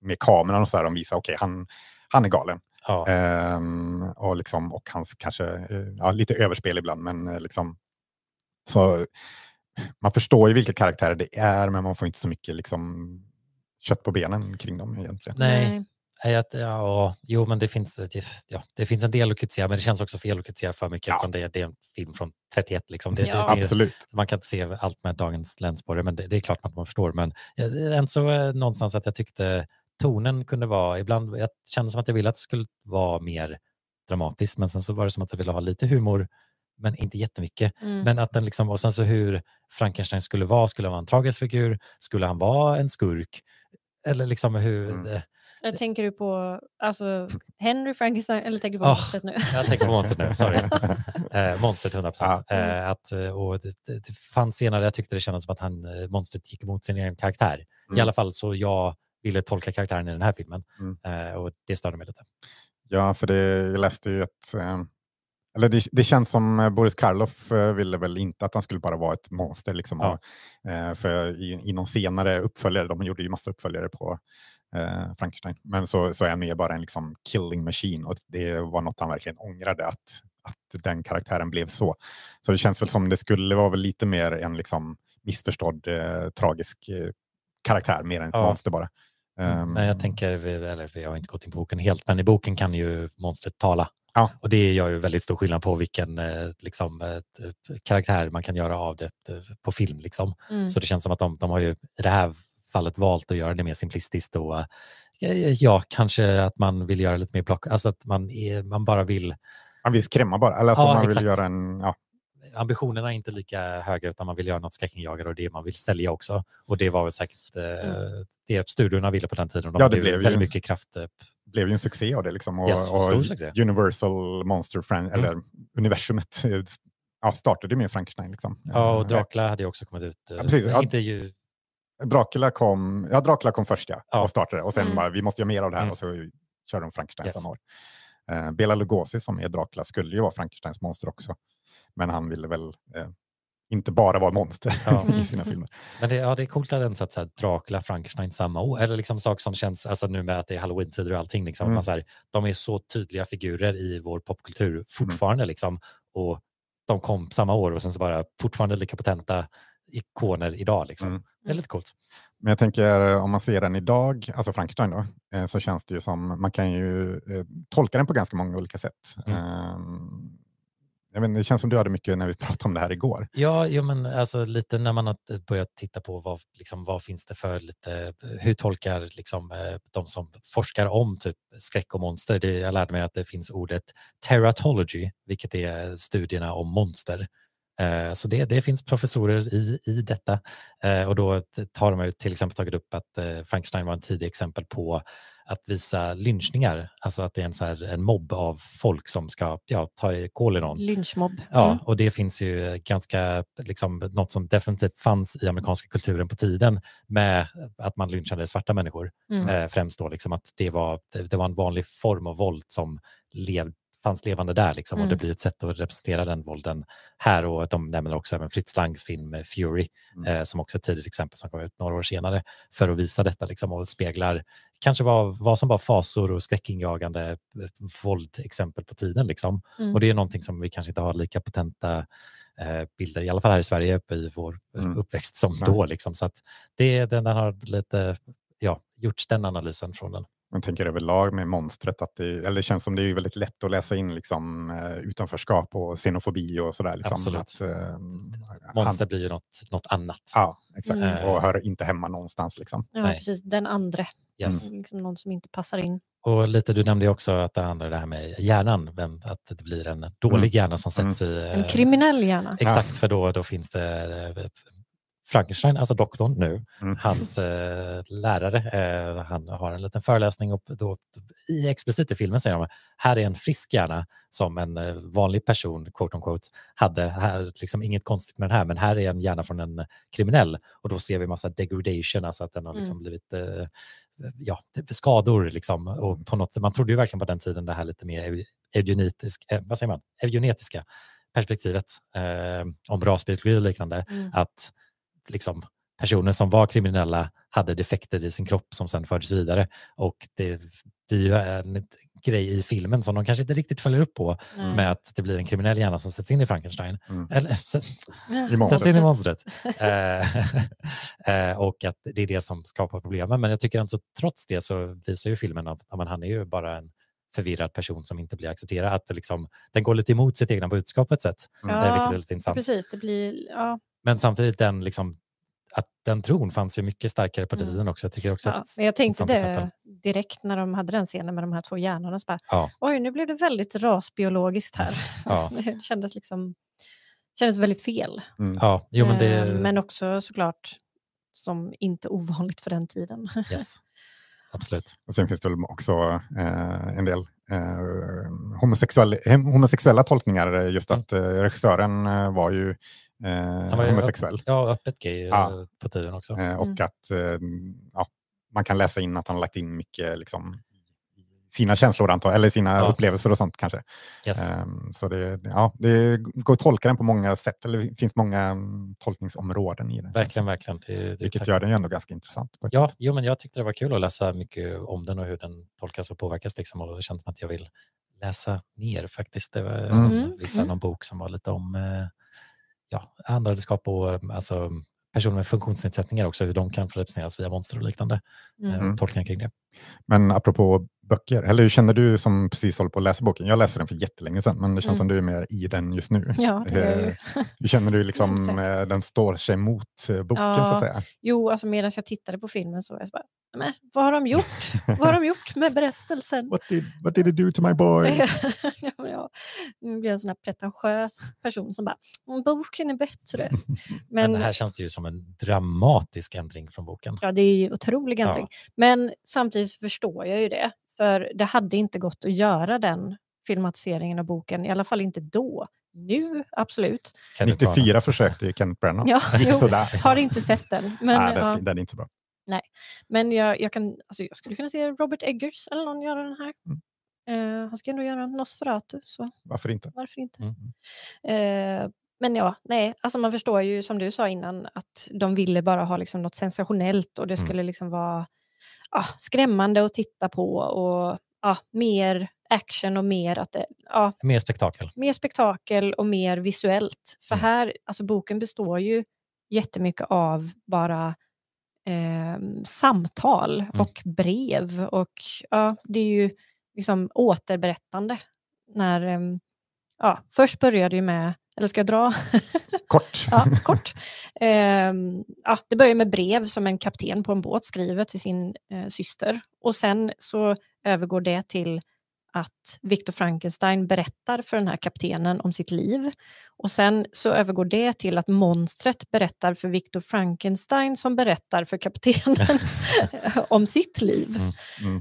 med kameran och så här, de visar okej, han, han är galen.
ja,
Ehm, och, liksom, och hans kanske, eh, ja, lite överspel ibland, men eh, liksom, så man förstår ju vilka karaktärer det är, men man får inte så mycket liksom, kött på benen kring dem egentligen.
Nej. Nej, att, ja, jo, men det finns, det, ja, det finns en del att kritisera, men det känns också fel att kritisera för mycket
Ja.
eftersom det, är- det är en film från 31. Liksom. Det,
Ja.
det, det,
Absolut.
man kan inte se allt med dagens lens på det, men det, det är klart att man förstår. Men än så eh, någonstans att jag tyckte tonen kunde vara, ibland, jag kände som att jag ville att det skulle vara mer dramatiskt, men sen så var det som att jag ville ha lite humor, men inte jättemycket.
Mm.
Men att den liksom, och sen så hur Frankenstein skulle vara, skulle han vara en tragisk figur? Skulle han vara en skurk? Eller liksom hur...
Mm.
eh,
Jag tänker du på alltså, Henry Frankenstein eller tänker du på
Ah.
monstret nu?
Jag tänker på monstret nu, sorry. Eh, monstret 100 procent.
Ja.
Eh, att, eh, och det, det, det fanns senare, jag tyckte det kändes som att han, eh, monstret gick emot sin egen karaktär. I
Mm.
alla fall så jag ville tolka karaktären i den här filmen.
Mm.
Eh, och det störde mig lite.
Ja, för det, jag läste ju att... Eller det, det känns som eh, Boris Karloff eh, ville väl inte att han skulle bara vara ett monster. Liksom,
Ja.
och, eh, för i, i någon senare uppföljare, de gjorde ju massa uppföljare på eh, Frankenstein. Men så, så är han mer bara en liksom killing machine och det var något han verkligen ångrade att, att den karaktären blev så. Så det känns väl som det skulle vara väl lite mer en liksom missförstådd eh, tragisk eh, karaktär mer än ett
Ja.
monster bara.
Mm, Men jag
Ehm,
tänker, vi- eller vi har inte gått in på boken helt, men i boken kan ju monstret tala.
Ja.
Och det gör ju väldigt stor skillnad på vilken eh, liksom, eh, karaktär man kan göra av det eh, på film. Liksom.
Mm.
Så det känns som att de, de har ju i det här fallet valt att göra det mer simplistiskt och ja, kanske att man vill göra lite mer plock, alltså att man, är, man bara vill,
Man vill skrämma bara, eller alltså
Ja,
man vill
exakt.
göra en... Ja,
ambitionerna är inte lika höga utan man vill göra något skräckinjagande och det man vill sälja också. Och det var väl säkert eh,
Mm.
det studiorna ville på den tiden. De
Ja, det
ju
blev ju-
väldigt mycket kraft. eh,
blev ju en succé av det. Liksom. Och,
Yes,
och
stor succé.
Universal Monster, Fran-
Mm.
eller universumet, eh, ja, startade med Frankenstein. Liksom.
Ja, och Dracula hade ju också kommit ut.
Ja, precis. Ja.
Inte ju,
Dracula kom, ja, Dracula kom först ja,
Ja.
och startade och sen
Mm.
bara, vi måste göra mer av det här
Mm.
och så körde de Frankenstein
Yes.
samma år. Eh, Bela Lugosi som är Dracula skulle ju vara Frankensteins monster också. Men han ville väl eh, inte bara vara monster
Ja.
i sina filmer.
men det, ja, det är coolt att den satt så här, Dracula, Frankenstein samma år. Eller liksom saker som känns, alltså nu med att det är halloween-tider och allting, liksom, att
Mm.
man, så här, de är så tydliga figurer i vår popkultur fortfarande. Liksom, och de kom samma år och sen så bara fortfarande lika potenta ikoner idag. Liksom.
Mm.
Det är lite coolt.
Men jag tänker eh, om man ser den idag, alltså Frankenstein då, eh, så känns det ju som, man kan ju eh, tolka den på ganska många olika sätt.
Mm.
Jag menar, det känns som du hade mycket när vi pratade om det här igår.
Ja, jo, men alltså lite när man har eh, börjat titta på vad, liksom, vad finns det för lite, eh, hur tolkar liksom, eh, de som forskar om typ skräck och monster. Det, jag lärde mig att det finns ordet teratology, vilket är studierna om monster. Eh, så det, det finns professorer i, i detta eh, och då tar de ut till exempel tagit upp att eh, Frankenstein var en tidig exempel på att visa lynchningar, alltså att det är en, så här, en mobb av folk som ska ja, ta kål i någon.
Lynchmobb.
Ja,
Mm.
och det finns ju ganska, liksom, något som definitivt fanns i amerikanska kulturen på tiden med att man lynchade svarta människor.
Mm.
Eh, främst då, liksom, att det var, det, var en vanlig form av våld som lev, fanns levande där. Liksom, Och det
Mm.
blir ett sätt att representera den vålden här. Och de nämner också även Fritz Langs film eh, Fury,
Mm.
eh, som också är ett tidigt exempel som kom ut några år senare, för att visa detta liksom, och speglar kanske vad, vad som var fasor och skräckinjagande eh, våldexempel på tiden. Liksom.
Mm.
Och det är någonting som vi kanske inte har lika potenta eh, bilder, i alla fall här i Sverige i vår
Mm.
uppväxt som då. Liksom. Så att det, den, den har lite, ja, gjort den analysen från den.
Man tänker överlag med monstret, att det, eller det känns som det är väldigt lätt att läsa in liksom, eh, utanförskap och xenofobi och sådär. Liksom,
Absolut.
Att, eh,
Monster
han,
blir ju något, något annat.
ja, exakt.
Mm.
Och hör inte hemma någonstans. Liksom.
Ja,
Nej.
precis. Den andre.
Yes.
Liksom någon som inte passar in.
Och lite, du nämnde ju också att det handlar det här med hjärnan, vem, att det blir en dålig
Mm.
hjärna som sätts i...
En
eh,
kriminell hjärna.
Exakt, för då, då finns det eh, Frankenstein, alltså doktorn nu,
Mm.
hans eh, lärare, eh, han har en liten föreläsning och då, i explicit i filmen säger de här är en frisk hjärna som en eh, vanlig person, quote on quote, hade. Här, liksom inget konstigt med den här, men här är en hjärna från en kriminell och då ser vi massa degradation, alltså att den har liksom blivit eh, ja, skador. Liksom. Och på något, sätt- man trodde ju verkligen på den tiden det här lite mer eu- eugenetisk, eh, vad säger man? eugenetiska perspektivet eh, om rasbiologi och liknande
Mm.
att liksom, personer som var kriminella hade defekter i sin kropp som sen fördes vidare. Och det blir ju en grej i filmen som de kanske inte riktigt följer upp på
Nej.
med att det blir en kriminell hjärna som sätts in i Frankenstein.
Mm.
Eller sätts in i monstret. Eh, eh, och att det är det som skapar problemen. Men jag tycker alltså trots det så visar ju filmen att ja, men han är ju bara en förvirrad person som inte blir accepterad. Att det liksom, den går lite emot sitt egna budskap på ett sätt,
Mm.
eh, vilket
Ja,
är lite intressant.
precis. Det blir... Ja,
Men samtidigt den, liksom, att den tron fanns ju mycket starkare på den
Mm.
tiden också. Jag tycker också
ja.
att,
Men jag tänkte det
exempel.
direkt när de hade den scenen med de här två hjärnorna. Så bara,
Ja.
Oj, nu blev det väldigt rasbiologiskt här.
Ja.
Det kändes liksom kändes väldigt fel.
Mm.
ja, jo, men det,
Eh, men också såklart som inte ovanligt för den tiden.
yes, absolut.
Och sen finns det också eh, en del eh, homosexuella, homosexuella tolkningar. eh, Just
Mm.
att eh, regissören eh, var ju eh, homosexuell.
Ja, öppet gay eh,
Ja.
på tiden också.
Eh, och
Mm.
att eh, ja, man kan läsa in att han har lagt in mycket liksom, sina känslor antar eller sina
Ja.
upplevelser och sånt kanske.
Yes.
Ehm, så det, ja, det går att tolka den på många sätt, eller det finns många mm, tolkningsområden i den.
Verkligen,
det.
verkligen. Det, det,
Vilket gör den ju ändå ganska intressant.
Ja,
sätt.
jo, men jag tyckte det var kul att läsa mycket om den och hur den tolkas och påverkas. Liksom, och det känns som att jag vill läsa mer faktiskt. Det var
Mm.
mm. vissa
Mm.
någon bok som var lite om eh, ja, andrardeskap och eh, alltså, personer med funktionsnedsättningar också, hur de kan representeras via monster och liknande. Eh,
Mm.
Tolkningar kring det.
Men apropå böcker, eller hur känner du som precis håller på att läsa boken? Jag läste den för jättelänge sedan, men det känns
Mm.
som du är mer i den just nu.
Ja, ju.
Eh, Hur känner du liksom eh, den står sig mot eh, boken
Ja.
så att säga?
Jo, alltså medan jag tittade på filmen så var jag så bara, men vad har de gjort? vad har de gjort med berättelsen?
What did, what did it do to my boy?
ja, ja. Nu blir jag en sån här pretentiös person som bara, "Mm, boken är bättre.
Men,
Men
här känns det ju som en dramatisk ändring från boken.
ja, det är ju otrolig
Ja.
ändring. Men samtidigt förstår jag ju det. För det hade inte gått att göra den filmatiseringen av boken, i alla fall inte då. Nu, absolut.
Kenneth Branagh.
94 försökte ju Kenneth Branagh.
Ja, jo, har inte sett den. Men,
Nej, den,
ja,
den är inte så bra.
men jag, jag, kan, alltså jag skulle kunna se Robert Eggers eller någon göra den här.
Mm.
Eh, han ska ändå göra Nosferatu, så
Varför inte?
varför inte?
Mm.
Eh, men ja, nej, alltså man förstår ju som du sa innan att de ville bara ha liksom något sensationellt och det
Mm.
skulle liksom vara ah, skrämmande att titta på och ah, mer action och mer, att det, ah,
Mer spektakel.
mer spektakel och mer visuellt. För
Mm.
här, alltså boken består ju jättemycket av bara eh, samtal
Mm.
och brev och ja, det är ju liksom återberättande. När, ehm, ja, först började ju med, eller ska jag dra?
Kort.
ja, kort. Ehm, ja, det börjar med brev som en kapten på en båt skriver till sin eh, syster. Och sen så övergår det till att Victor Frankenstein berättar för den här kaptenen om sitt liv. Och sen så övergår det till att monstret berättar för Victor Frankenstein som berättar för kaptenen om sitt liv.
Mm.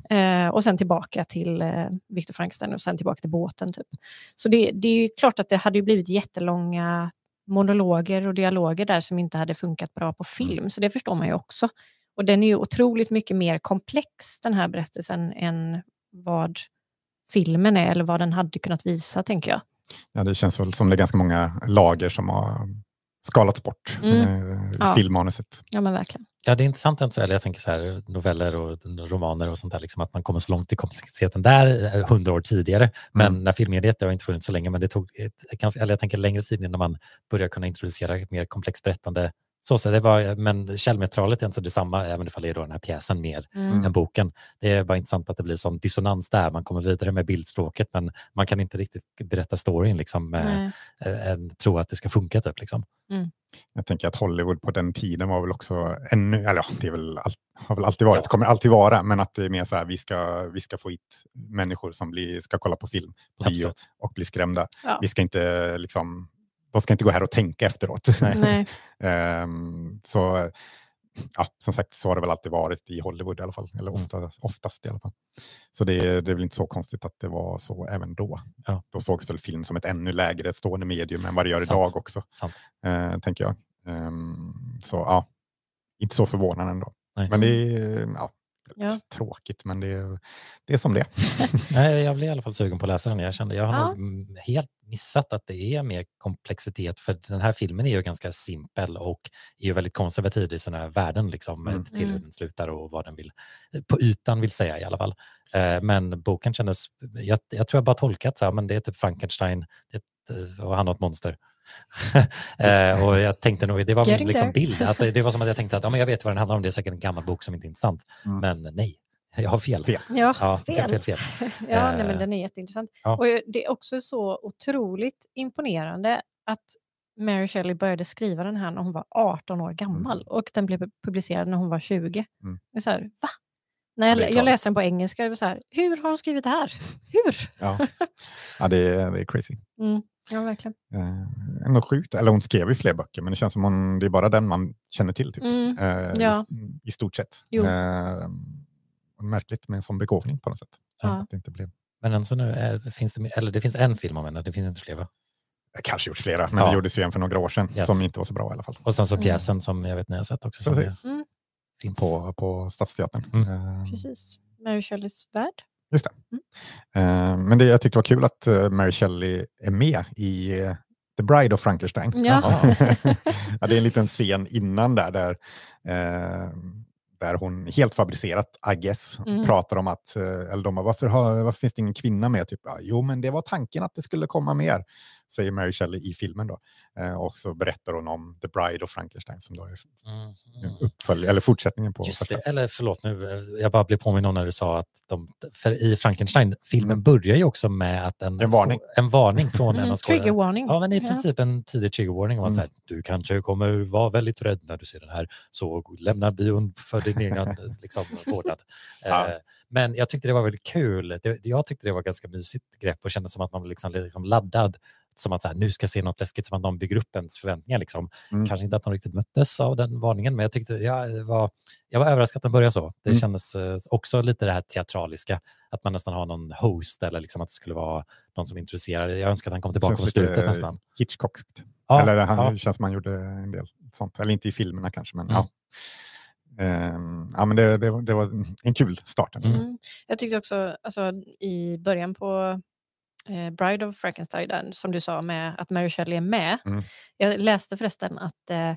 Mm.
Eh, och sen tillbaka till eh, Victor Frankenstein och sen tillbaka till båten. Typ. Så det, det är klart att det hade blivit jättelånga monologer och dialoger där som inte hade funkat bra på film. Så det förstår man ju också. Och den är ju otroligt mycket mer komplex den här berättelsen än vad filmen är eller vad den hade kunnat visa tänker jag.
Ja, det känns väl som det är ganska många lager som har skalats bort
Mm.
eh, i
Ja.
filmmanuset.
Ja men verkligen.
Ja, det är intressant. Eller jag tänker så här, noveller och romaner och sånt där, liksom, att man kommer så långt i komplexiteten där eh, hundra år tidigare. Men
Mm.
när filmmediet, det har inte funnits så länge, men det tog ett, ganska, eller jag tänker längre tid innan man börjar kunna introducera ett mer komplext berättande. Så, så det var, men källmaterialet är inte detsamma, även ifall det är då den här pjäsen mer
Mm.
än boken. Det är bara intressant att det blir sån dissonans där. Man kommer vidare med bildspråket, men man kan inte riktigt berätta storyn, liksom, eh, eh, tro att det ska funka. Typ, liksom.
Jag tänker att Hollywood på den tiden var väl också ännu, eller ja, det är väl all, har väl alltid varit,
Ja.
kommer alltid vara, men att det är mer så här, vi ska, vi ska få hit människor som blir, ska kolla på film på bio
Absolut.
och bli skrämda.
Ja.
Vi ska inte liksom, de ska inte gå här och tänka efteråt. Ehm, så ja, som sagt så har det väl alltid varit i Hollywood i alla fall, eller
Mm.
ofta, oftast i alla fall. Så det, är- det är väl inte så konstigt att det var så även då.
Ja.
Då sågs väl film som ett ännu lägre stående medium än vad det gör
Sant.
idag också,
Sant.
eh, tänker jag. Ehm, så ja, inte så förvånande ändå.
Nej.
Men det är ja,
Ja.
tråkigt, men det är, det är som det.
Nej, jag blev i alla fall sugen på att läsa den. Jag, kände, jag har
Ja.
nog helt missat att det är mer komplexitet. För den här filmen är ju ganska simpel och är ju väldigt konservativ i sina värden. Liksom,
Mm.
till hur
Mm.
den slutar och vad den vill, på ytan vill säga i alla fall. Eh, men boken kändes, jag, jag tror jag bara tolkat så här, men det är typ Frankenstein det är ett, och han har ett monster. eh, och jag tänkte nog, det var min
Getting
liksom,
there.
bild, att det, var som att jag tänkte att ja, men jag vet vad den handlar om, det är säkert en gammal bok som inte är intressant.
Mm.
Men nej, jag har fel.
Fel.
Ja,
Ja,
fel.
fel, fel, fel.
Ja, nej, men
Eh,
den är jätteintressant.
ja.
Och det är också så otroligt imponerande att Mary Shelley började skriva den här när hon var 18 år gammal och den blev publicerad när hon var 20.
Mm.
Det är så här, va? När jag, läser den på engelska, det var så här, hur har hon skrivit det här? Hur?
Ja, ja det, är, det är crazy.
Mm. Ja, verkligen.
Eh, ändå sjukt. Eller hon skrev ju fler böcker, men det känns som hon, det är bara den man känner till. Typ.
Mm.
Eh,
Ja.
i, I stort sett.
Jo.
Eh, märkligt med en sån begåvning på något sätt.
Ja.
Att det, inte blev,
Men än så nu är, finns det, eller det finns en film om henne, det finns inte fler va?
det kanske gjorts flera, men
Ja.
det gjordes ju en för några år sedan
Yes.
som inte var så bra i alla fall.
Och sen så
Mm.
pjäsen som jag vet ni har sett också. Som
Precis.
är,
Mm.
finns.
På, på Stadsteatern.
Mm.
Eh,
Precis. Mary Shelleys värld.
Just det. Eh, men det, jag tyckte det var kul att eh, Mary Shelley är med i eh, The Bride of Frankenstein.
Ja.
ja, det är en liten scen innan där, där, eh, där hon helt fabricerat, I guess,
Mm.
pratar om att, eller de bara, varför, har, varför finns det ingen kvinna med? Typ, "Ja, jo, men det var tanken att det skulle komma mer, säger Mary Shelley i filmen. Då. Eh, och så berättar hon om The Bride of Frankenstein som då är
Mm.
en uppfölj, eller fortsättningen på
Just det, eller förlåt nu, eh, jag bara blev påminn om när du sa att de, för i Frankenstein, filmen börjar ju också med att en,
En varning.
en varning från en
Mm,
av
trigger
skådespelarna.
warning.
Ja, men i princip en tidig trigger warning om att
Mm.
här, du kanske kommer vara väldigt rädd när du ser den här, så lämna bion för din egen liksom, vårdnad.
Ja.
Eh, Men jag tyckte det var väldigt kul. Det, jag tyckte det var ganska mysigt grepp och kändes som att man var liksom, liksom laddad. Som att så här, nu ska jag se något läskigt, som att någon bygger upp ens förväntningar. Liksom.
Mm.
Kanske inte att de riktigt möttes av den varningen, men jag tyckte jag var, jag var överraskad att den började så. Det
Mm.
kändes eh, också lite det här teatraliska, att man nästan har någon host eller liksom att det skulle vara någon som introducerar. Jag önskar att han kom tillbaka på slutet nästan.
Hitchcockskt.
Ja,
Eller han,
ja.
det känns som han gjorde en del sånt. Eller inte i filmerna kanske, men
Mm.
ja. Ehm, ja, men det, det, var- det var en kul start.
Mm.
Mm. Jag tyckte också alltså, i början på eh, Bride of Frankenstein, där, som du sa med att Mary Shelley är med.
Mm.
Jag läste förresten att eh,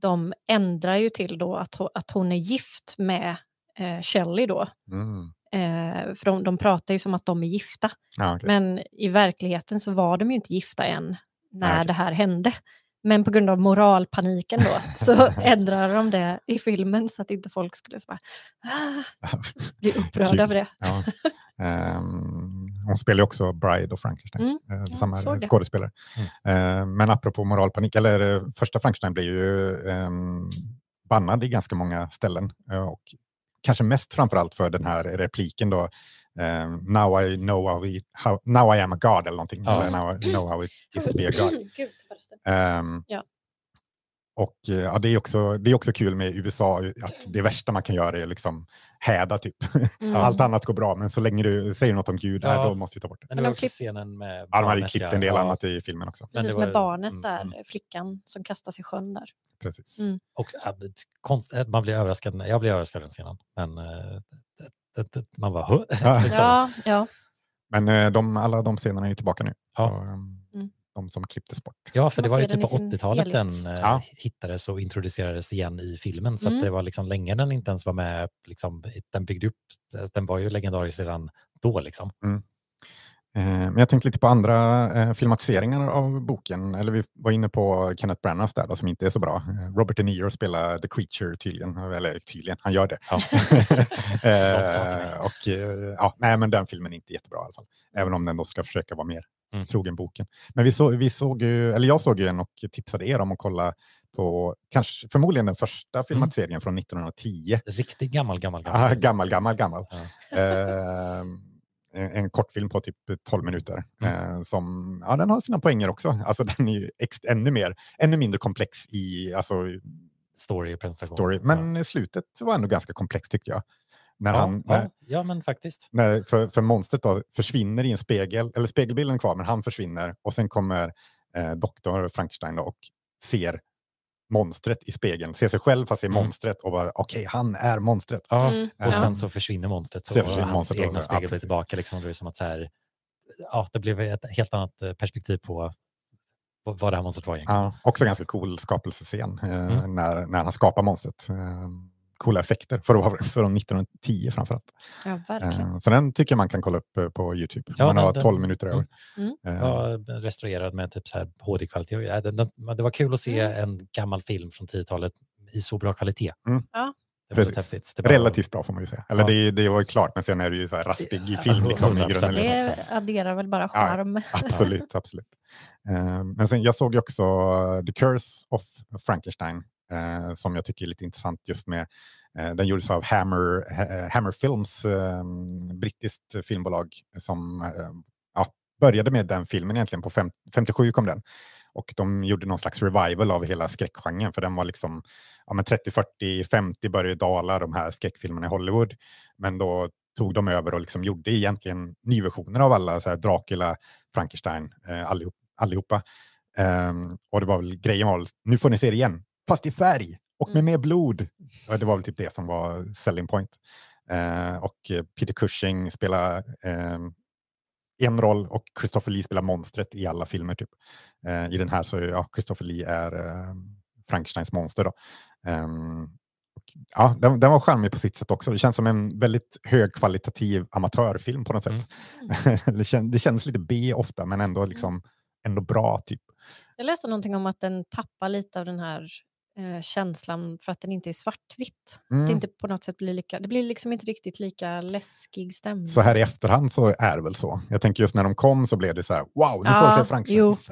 de ändrar ju till då att, att hon är gift med eh, Shelley då.
Mm.
Eh, för de, de pratar ju som att de är gifta.
Ja, okej.
Men i verkligheten så var de ju inte gifta än när
okej.
det här hände. Men på grund av moralpaniken då så ändrade de det i filmen så att inte folk skulle så bara, ah, bli upprörda över det.
Ja. Ehm, hon spelar ju också Bride och Frankenstein,
Mm,
eh, samma skådespelare. Ehm, men apropå moralpanik, eller eh, första Frankenstein blir ju ehm, bannad i ganska många ställen. eh, och kanske mest framförallt för den här repliken då, ehm, now, I know how we, how, now I am a God eller någonting.
Ja.
Eller now I know how it is to be a God.
Gud.
Ehm,
Ja.
Och eh, ja, det, är också, det är också kul med USA, att det värsta man kan göra är liksom häda typ.
Mm.
Allt annat går bra, men så länge du säger något om Gud,
Ja.
då måste vi ta bort det.
Men det var
de
också scenen med
Ja, de hade klippt en del
Ja,
annat i filmen också.
Men det
Precis
var-
med barnet
mm,
där,
mm.
flickan som kastas i sjön där.
Precis.
Mm.
Och, konst, eh, man blir överraskad. Jag blev överraskad den scenen. Men eh, det, det, det, man bara, liksom.
Ja, ja.
Men de, alla de scenerna är ju tillbaka nu.
Ja.
Så,
Mm.
De som klipptes bort.
Ja, för det var ju typ på
i sin
80-talet den eh,
Ja.
hittades och introducerades igen i filmen. Så
Mm.
att det var liksom länge den inte ens var med. Liksom, den byggde upp, den var ju legendarisk redan då. Liksom.
Eh, Men jag tänkte lite på andra eh, filmatiseringar av boken. Eller vi var inne på Kenneth Branaghs där då, som inte är så bra. Eh, Robert De Niro spelar The Creature tydligen. Eller tydligen, han gör det.
Ja.
Eh, och, eh, ja, nej, men den filmen är inte jättebra i alla fall. Även om den då ska försöka vara mer
Mm.
trogen boken. Men vi, så, vi såg ju, eller jag såg ju en och tipsade er om att kolla på, kanske, förmodligen den första filmatiseringen från 1910.
Riktigt gammal, gammal, gammal.
Ah, gammal, gammal, gammal.
Ja.
Eh, en, en kortfilm på typ 12 minuter.
Mm.
Eh, som, ja, den har sina poänger också. Alltså, den är ju ännu, mer, ännu mindre komplex i alltså,
Story, presentation.
story. Men slutet var ändå ganska komplext tyckte jag. När
ja,
han,
ja,
när,
ja, ja, men faktiskt.
när, för, för monstret då försvinner i en spegel, eller spegelbilden är kvar, men han försvinner och sen kommer eh, doktor Frankenstein då och ser monstret i spegeln, ser sig själv fast ser
Mm.
monstret och bara okej, han är monstret.
Ja,
Mm,
och
ja.
sen så försvinner monstret. Så
försvinner
hans
monstret
egna
ja,
spegel blir
precis.
tillbaka. Liksom, det är som att så här, ja, det blev ett helt annat eh, perspektiv på, på vad det här monstret var egentligen.
Ja, också ganska cool skapelsescen eh,
Mm.
när, när han skapar monstret. Eh, coola effekter för, att för de 1910 framförallt.
ja, verkligen.
Eh, så den tycker jag man kan kolla upp eh, på Youtube.
Ja,
man har
den-
12 minuter över.
Mm.
Eh,
Ja, restaurerad med typ så här HD-kvalitet. Ja, det var kul att se
Mm.
en gammal film från 10-talet i så bra kvalitet.
Mm.
Ja.
Det var lite
Precis.
var,
Relativt bra får man ju säga. Eller
Ja.
det, det var ju klart, men sen är det ju så här raspig i
Ja,
film. Liksom, i
100%.
grunden, liksom.
Det adderar väl bara charm.
Absolut, absolut. Eh, men sen, jag såg ju också The Curse of Frankenstein eh, som jag tycker är lite intressant just med eh, den gjordes av Hammer, ha, Hammer Films, eh, brittiskt filmbolag som eh, ja, började med den filmen egentligen. På fem, 57 kom den. Och de gjorde någon slags revival av hela skräckgenren för den var liksom ja, men 30, 40, 50 började dala de här skräckfilmerna i Hollywood. Men då tog de över och liksom gjorde egentligen nyversioner av alla, så här Dracula, Frankenstein, eh, allihop, allihopa. Um, och det var väl, grejen var nu får ni se det igen, fast i färg och med
Mm.
mer blod. Ja, det var väl typ det som var selling point. Eh, och Peter Cushing spelar eh, en roll och Christopher Lee spelar monstret i alla filmer. Typ. Eh, I den här så ja, Christopher Lee är eh, Frankensteins monster. Då. Ehm, och, ja, den, den var charmig på sitt sätt också. Det känns som en väldigt högkvalitativ amatörfilm på något sätt.
Mm.
det, kän, det känns lite B ofta, men ändå, liksom, ändå bra. typ.
Jag läste någonting om att den tappar lite av den här eh, känslan för att den inte är svartvitt.
Mm.
det inte på något sätt blir lika, det blir liksom inte riktigt lika läskig stämning.
Så här i efterhand så är det väl så. Jag tänker just när de kom så blev det så här, wow, nu får
Ja,
vi se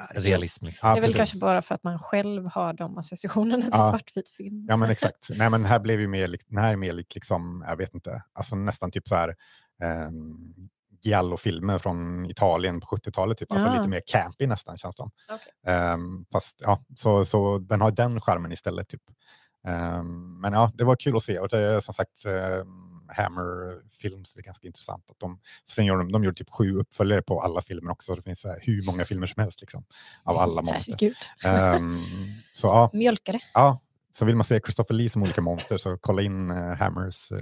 färg.
Realism liksom.
Ja,
det är väl
precis.
kanske bara för att man själv har de associationerna till
Ja.
svartvit film.
Ja men exakt. Nej men här blev ju mer, här är mer lik, liksom, jag vet inte, alltså nästan typ så här um, Giallo-filmer från Italien på 70-talet, typ. alltså
Ja.
lite mer campy nästan känns de.
Okej.
Ehm, fast ja, så, så den har den charmen istället. Typ. Ehm, men ja, det var kul att se och det är som sagt um, Hammer Films, det är ganska intressant. Att de, sen gör de, de gjorde typ sju uppföljare på alla filmer också, det finns här, hur många filmer som helst liksom, av alla monster. Så ja,
Mjölkare.
Ja, så vill man se Christopher Lee som olika monster så kolla in eh, Hammers eh,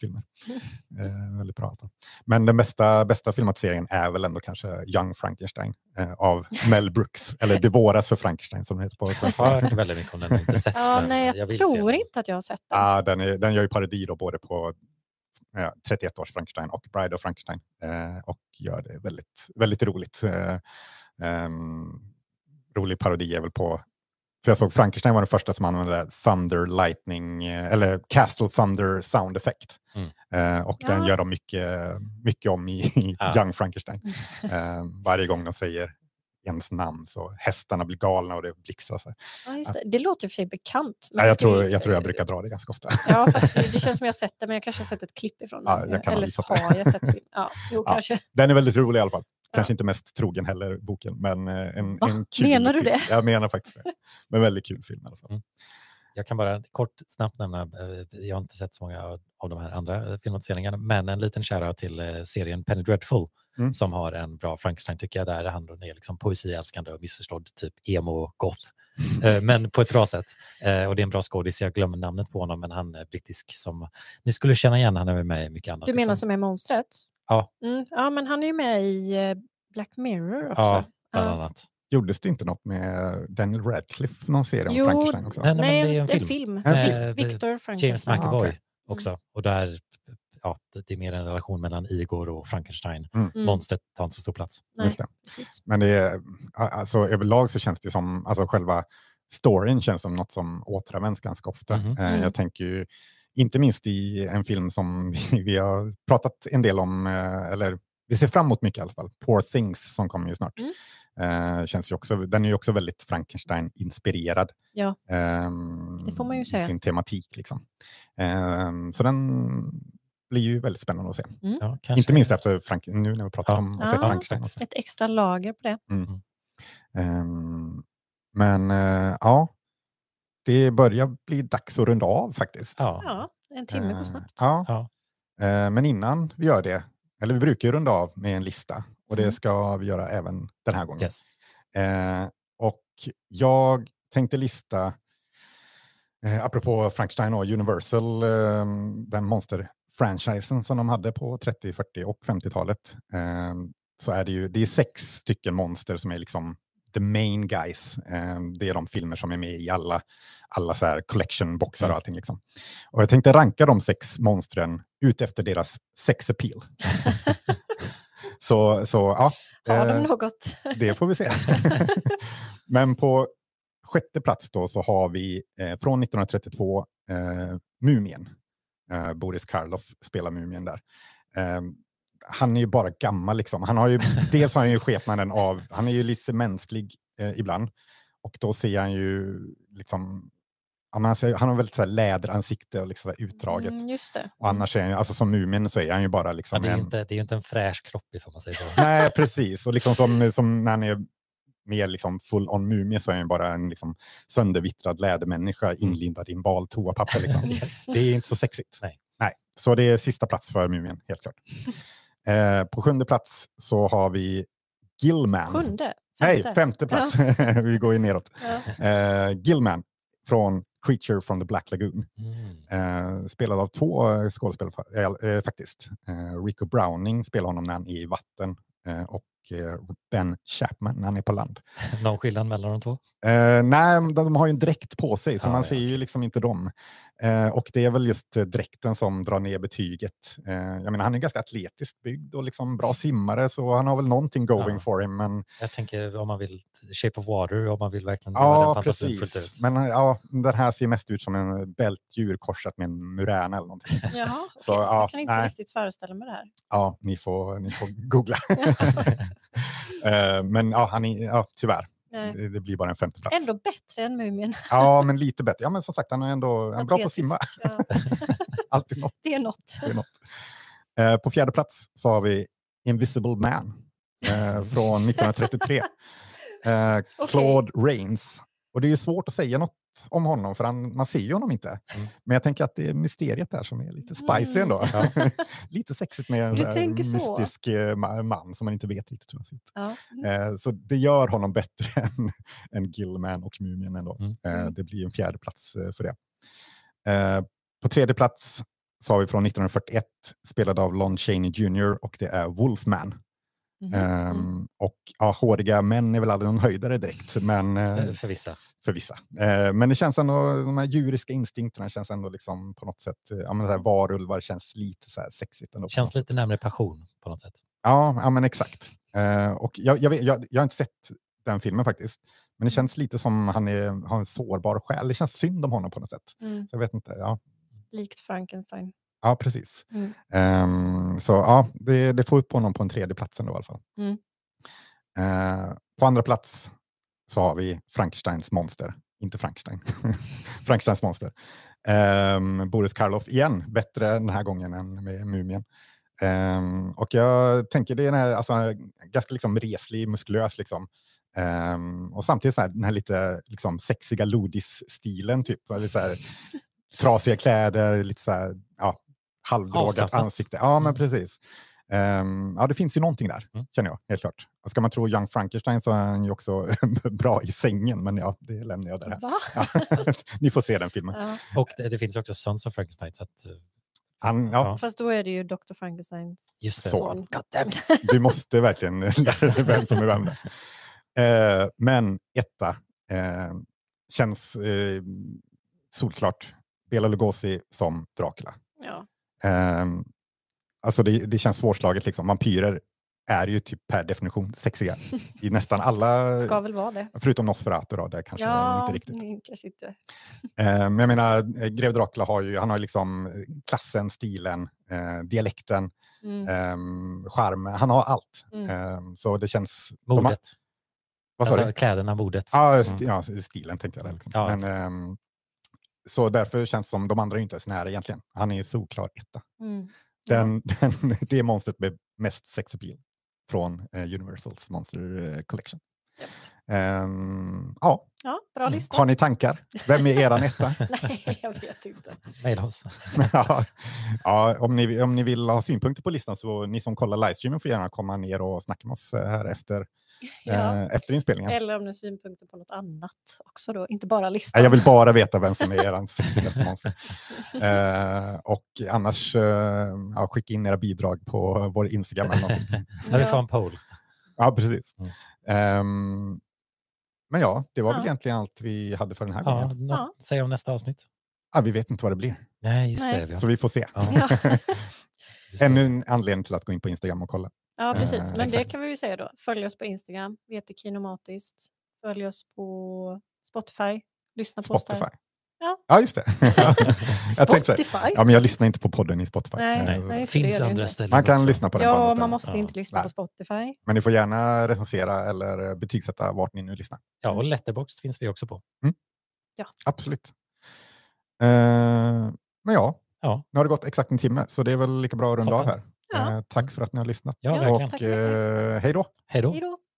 filmer. Eh, väldigt bra. Men den bästa, bästa filmatiseringen är väl ändå kanske Young Frankenstein eh, av Mel Brooks, eller Det våras för Frankenstein som det heter på
Jag
svenska.
har hört väldigt mycket om den, inte sett
Ja,
men
nej, jag,
se
tror
den.
inte att jag har sett den.
Ah, den, är, den gör ju parodi då både på ja, 31 års Frankenstein och Bride of Frankenstein eh, och gör det väldigt, väldigt roligt. Eh, ehm, rolig parodi är väl på för jag såg Frankenstein var den första som använde Thunder Lightning, eh, eller Castle Thunder sound effect.
Mm.
Eh, och den
Ja.
gör de mycket, mycket om i, i
Ja.
Young Frankenstein. Eh, varje gång de säger ens namn så hästarna blir galna och det blixtrar.
Ja, just det. det låter i och för sig bekant.
Ja, jag, tror, jag tror jag brukar dra det ganska ofta.
Ja, det känns som jag har sett det, men jag kanske har sett ett klipp ifrån
Ja,
den.
jag kan ha
Eller har jag sett. Ja, jo,
Ja.
kanske.
Den är väldigt rolig i alla fall. Kanske inte mest trogen heller, boken, men eh, en,
Va?
en kul
Menar du
film.
det?
Jag menar faktiskt det. Men väldigt kul film i alla fall.
Jag kan bara kort snabbt nämna, eh, jag har inte sett så många av- de här andra eh, filmatiseringarna, men en liten shoutout till serien Penny Dreadful
Mm.
som har en bra Frankenstein tycker jag, där han är liksom poesiälskande och missförstådd, typ emo-goth. Eh, men på ett bra sätt. Och det är en bra skådis, jag glömmer namnet på honom, men han är brittisk som ni skulle känna igen, han är med mig i mycket annat.
Du menar
liksom.
som är monstret?
Ja.
Mm, ja, men han är ju med i eh, Black Mirror också.
Ja, bland
Ja.
annat.
Gjordes det inte något med Daniel Radcliffe, någon serie om
Jo,
Frankenstein också?
Nej, nej, det är en film.
film.
En
Vi-
film.
Victor
James
Frankenstein.
Mac-
McAvoy
okej.
också. Och där, ja, det- är mer en relation mellan Igor och Frankenstein.
Mm.
Mm,
Monstret tar inte så stor plats.
nej,
Just det.
precis.
Men det är, alltså, överlag så känns det som, alltså själva storyn känns som något som återanvänds ganska ofta.
Mhm.
Eh,
Mm.
Jag tänker ju, inte minst i en film som vi, vi har pratat en del om, eh, eller vi ser fram emot mycket i alla fall, Poor Things som kommer ju snart.
Mm.
Eh, känns ju också, den är ju också väldigt Frankenstein-inspirerad.
Ja.
ehm,
Det får man ju säga.
I sin tematik. Liksom. Ehm, så den blir ju väldigt spännande att se.
Ja, kanske.
Inte minst efter Frank, nu när vi pratar
Ja.
om
Ja,
Frankenstein.
Ett extra lager på det.
Ehm, men eh, ja, det börjar bli dags att runda av faktiskt.
Ja.
En timme går
Eh,
snabbt.
Ja,
Ja.
eh, men innan vi gör det, eller vi brukar ju runda av med en lista och det
Mm.
ska vi göra även den här gången.
Yes.
Eh, och jag tänkte lista, apropå Frankenstein och Universal, den monster-franchisen som de hade på 30, 40 och 50-talet, eh, så är det ju det är sex stycken monster som är liksom the main guys. Eh, det är de filmer som är med i alla, alla så här collection-boxar och
Mm.
allting. Liksom. Och jag tänkte ranka de sex monstren ut efter deras sex appeal. så, så ja.
Har
eh,
de något?
det får vi se. Men på sjätte plats då så har vi eh, från 1932 eh, Mumien. Eh, Boris Karloff spelar Mumien där. Han är ju bara gammal liksom. Han har ju, dels har han ju skepnaden av, han är ju lite mänsklig eh, ibland. Och då ser han ju liksom, ja, han, ser, han har väldigt så här läderansikte och liksom utdraget.
Mm, just det.
Och annars är han ju, alltså som Mumien så är han ju bara
Ja,
liksom
det, är ju
en,
inte, det är ju inte en fräsch kropp ifall man säger så.
Nej, precis. Och liksom som, som när han är mer liksom full on mumie så är han bara en liksom söndervittrad lädermänniska inlindad i en bal toapapper. Liksom.
Yes.
Det är inte så sexigt.
Nej.
Nej. Så det är sista plats för mumien, helt klart. Eh, på sjunde plats så har vi Gillman.
Sjunde?
Nej,
Femte?
femte plats. vi går ju neråt.
Ja.
Eh, Gillman från Creature from the Black Lagoon.
Mm.
Eh, spelad av två eh, skådespelare eh, eh, faktiskt. Eh, Rico Browning spelar honom när han är i vatten eh, och Ben Chapman när han är på land.
Någon skillnad mellan de två?
Nej, de, har ju en dräkt på sig så
Ja,
man
ja,
ser ju liksom inte dem. Eh, och det är väl just eh, dräkten som drar ner betyget. Eh, jag menar, han är ganska atletiskt byggd och liksom bra simmare så han har väl någonting going
Ja.
for him. Men,
Jag tänker om man vill Shape of Water, om man vill verkligen
ja,
den
precis.
ut.
Men eh, ja, den här ser mest ut som en bältdjur korsat med en muräna eller någonting.
Jaha,
Så,
okej.
ja,
jag kan inte
nej.
riktigt föreställa mig det här.
Ja, ni får, ni får googla. Eh, men ja, han är, ja, tyvärr,
Nej.
det, blir bara en femte plats.
Ändå bättre än Mumien.
Ja, men lite bättre. Ja, men som sagt, han är ändå han är bra på att simma.
Ja,
Alltid något.
det är något.
Det är något. Eh, på fjärde plats så har vi Invisible Man eh, från 1933. Eh, Claude Rains. Och det är ju svårt att säga något om honom för han, man ser ju honom inte.
Mm.
Men jag tänker att det är mysteriet där som är lite spicy
Mm.
ändå. lite sexigt med en
Du
så här
tänker så.
mystisk eh, ma- man som man inte vet riktigt hur han ser ut.
Ja.
Eh, så det gör honom bättre än, än Gilman och Mumien ändå.
Mm.
Eh,
Mm.
det blir en fjärde plats eh, för det. Eh, på tredje plats så har vi från 1941 spelad av Lon Chaney Jr och det är Wolfman.
Mhm.
Ehm,
Mm.
Och ja, håriga män är väl aldrig någon höjdare direkt, men eh,
Eh, För vissa.
för vissa. Eh, men det känns ändå, de här djuriska instinkterna känns ändå liksom på något sätt, ja men det här varulvar känns lite så här sexigt ändå.
Känns lite närmare passion på något sätt.
Ja, ja men exakt. Eh, och jag, jag, vet, jag, jag har inte sett den filmen faktiskt, men det känns lite som han är, har en sårbar själ. Det känns synd om honom på något sätt.
Mm.
Så jag vet inte. Ja,
Likt Frankenstein.
Ja precis.
Mm.
Ehm, så ja, det, det får upp honom på en tredje plats ändå i alla fall.
Mm.
Eh, på andra plats så har vi Frankensteins monster. Inte Frankenstein. Frankensteins monster. Ehm, Boris Karloff igen, bättre den här gången än med Mumien. Ehm, och jag tänker det är den här, alltså, ganska liksom reslig, muskulös liksom. Ehm, och samtidigt så här, den här lite liksom, sexiga lodis-stilen, typ. Lite så här, trasiga kläder, lite så här, ja, halvdrogat ansikte. Ja, men
Mm.
precis. Ehm, ja, det finns ju någonting där,
Mm.
känner jag, helt klart. Och ska man tro Young Frankenstein så är han ju också bra i sängen, men ja, det lämnar jag där.
Va?
Ja, ni får se den filmen.
Ja.
Och det, det finns också Sons of Frankenstein. Så att, eh,
Han, ja,
Ja.
Fast då är det ju Dr. Frankensteins
just det.
Son.
God damn it.
Du måste verkligen lära dig vem som är vem. Eh, men etta eh, känns eh, solklart Bela Lugosi som Dracula.
Ja.
Eh, alltså det, det känns svårslaget. Liksom. Vampyrer är ju typ per definition sexiga i nästan alla,
Ska väl vara det.
förutom Nosferatu då, där kanske
Ja,
inte riktigt.
nej, kanske inte.
Eh, men jag menar, eh, Grev Dracula har ju, han har liksom eh, klassen, stilen, eh, dialekten,
Mm.
eh, charmen, han har allt.
Mm.
Eh, så det känns... har-
Modet.
Vad sa
Alltså
du?
kläderna, modet.
Ja,
Mm.
sti, ja, stilen tänkte jag. Där, liksom.
Ja.
Men, ehm, så därför känns det som de andra är inte ens nära egentligen. Han är ju solklar etta.
Mm. Ja.
Den, den, det är monstret med mest sex appeal från eh, Universals Monster eh, Collection.
Japp.
Ehm, ja,
Ja, bra lista.
har ni tankar? Vem är eran etta?
Nej, jag vet inte.
Maila oss.
ja, ja, om, ni, om ni vill ha synpunkter på listan så ni som kollar livestreamen får gärna komma ner och snacka med oss eh, här efter,
Ja.
eh, efter inspelningen.
Eller om ni har synpunkter på något annat också då, inte bara listan.
Jag vill bara veta vem som är er sexigaste monster. Eh, och annars, eh, ja, skicka in era bidrag på vår Instagram eller någonting.
När vi får en poll.
Ja, precis.
Mm.
Ehm, men ja, det var väl egentligen allt vi hade för den här
Ja,
gången.
Ja.
säg om nästa avsnitt.
Ah, vi vet inte vad det blir,
Nej, just
Nej.
det. Vi har,
så vi får se. Ännu en anledning till att gå in på Instagram och kolla.
Ja, precis.
Eh,
Men det
exakt.
kan vi ju säga då. Följ oss på Instagram, vi heter Kinomatiskt. Följ oss på Spotify. Lyssna på oss
Spotify.
där. Ja.
ja just det. jag tänkte, så här,
Spotify?
ja, men jag lyssnar inte på podden i Spotify.
Nej,
Eh,
nej, det, det
finns
det
andra ställen
Man kan
också.
lyssna på den på andra
Ja,
ställen.
man måste
Ja.
inte lyssna
Nej.
på Spotify.
Men ni får gärna recensera eller betygsätta vart ni nu lyssnar.
Ja, och Letterboxd finns vi också på.
Absolut. Eh, men ja,
Ja.
nu har det gått exakt en timme så det är väl lika bra att runda av här.
Ja.
Eh, tack för att ni har lyssnat.
Ja,
och
tack så mycket.
eh, hej då!
Hej då.
Hej då!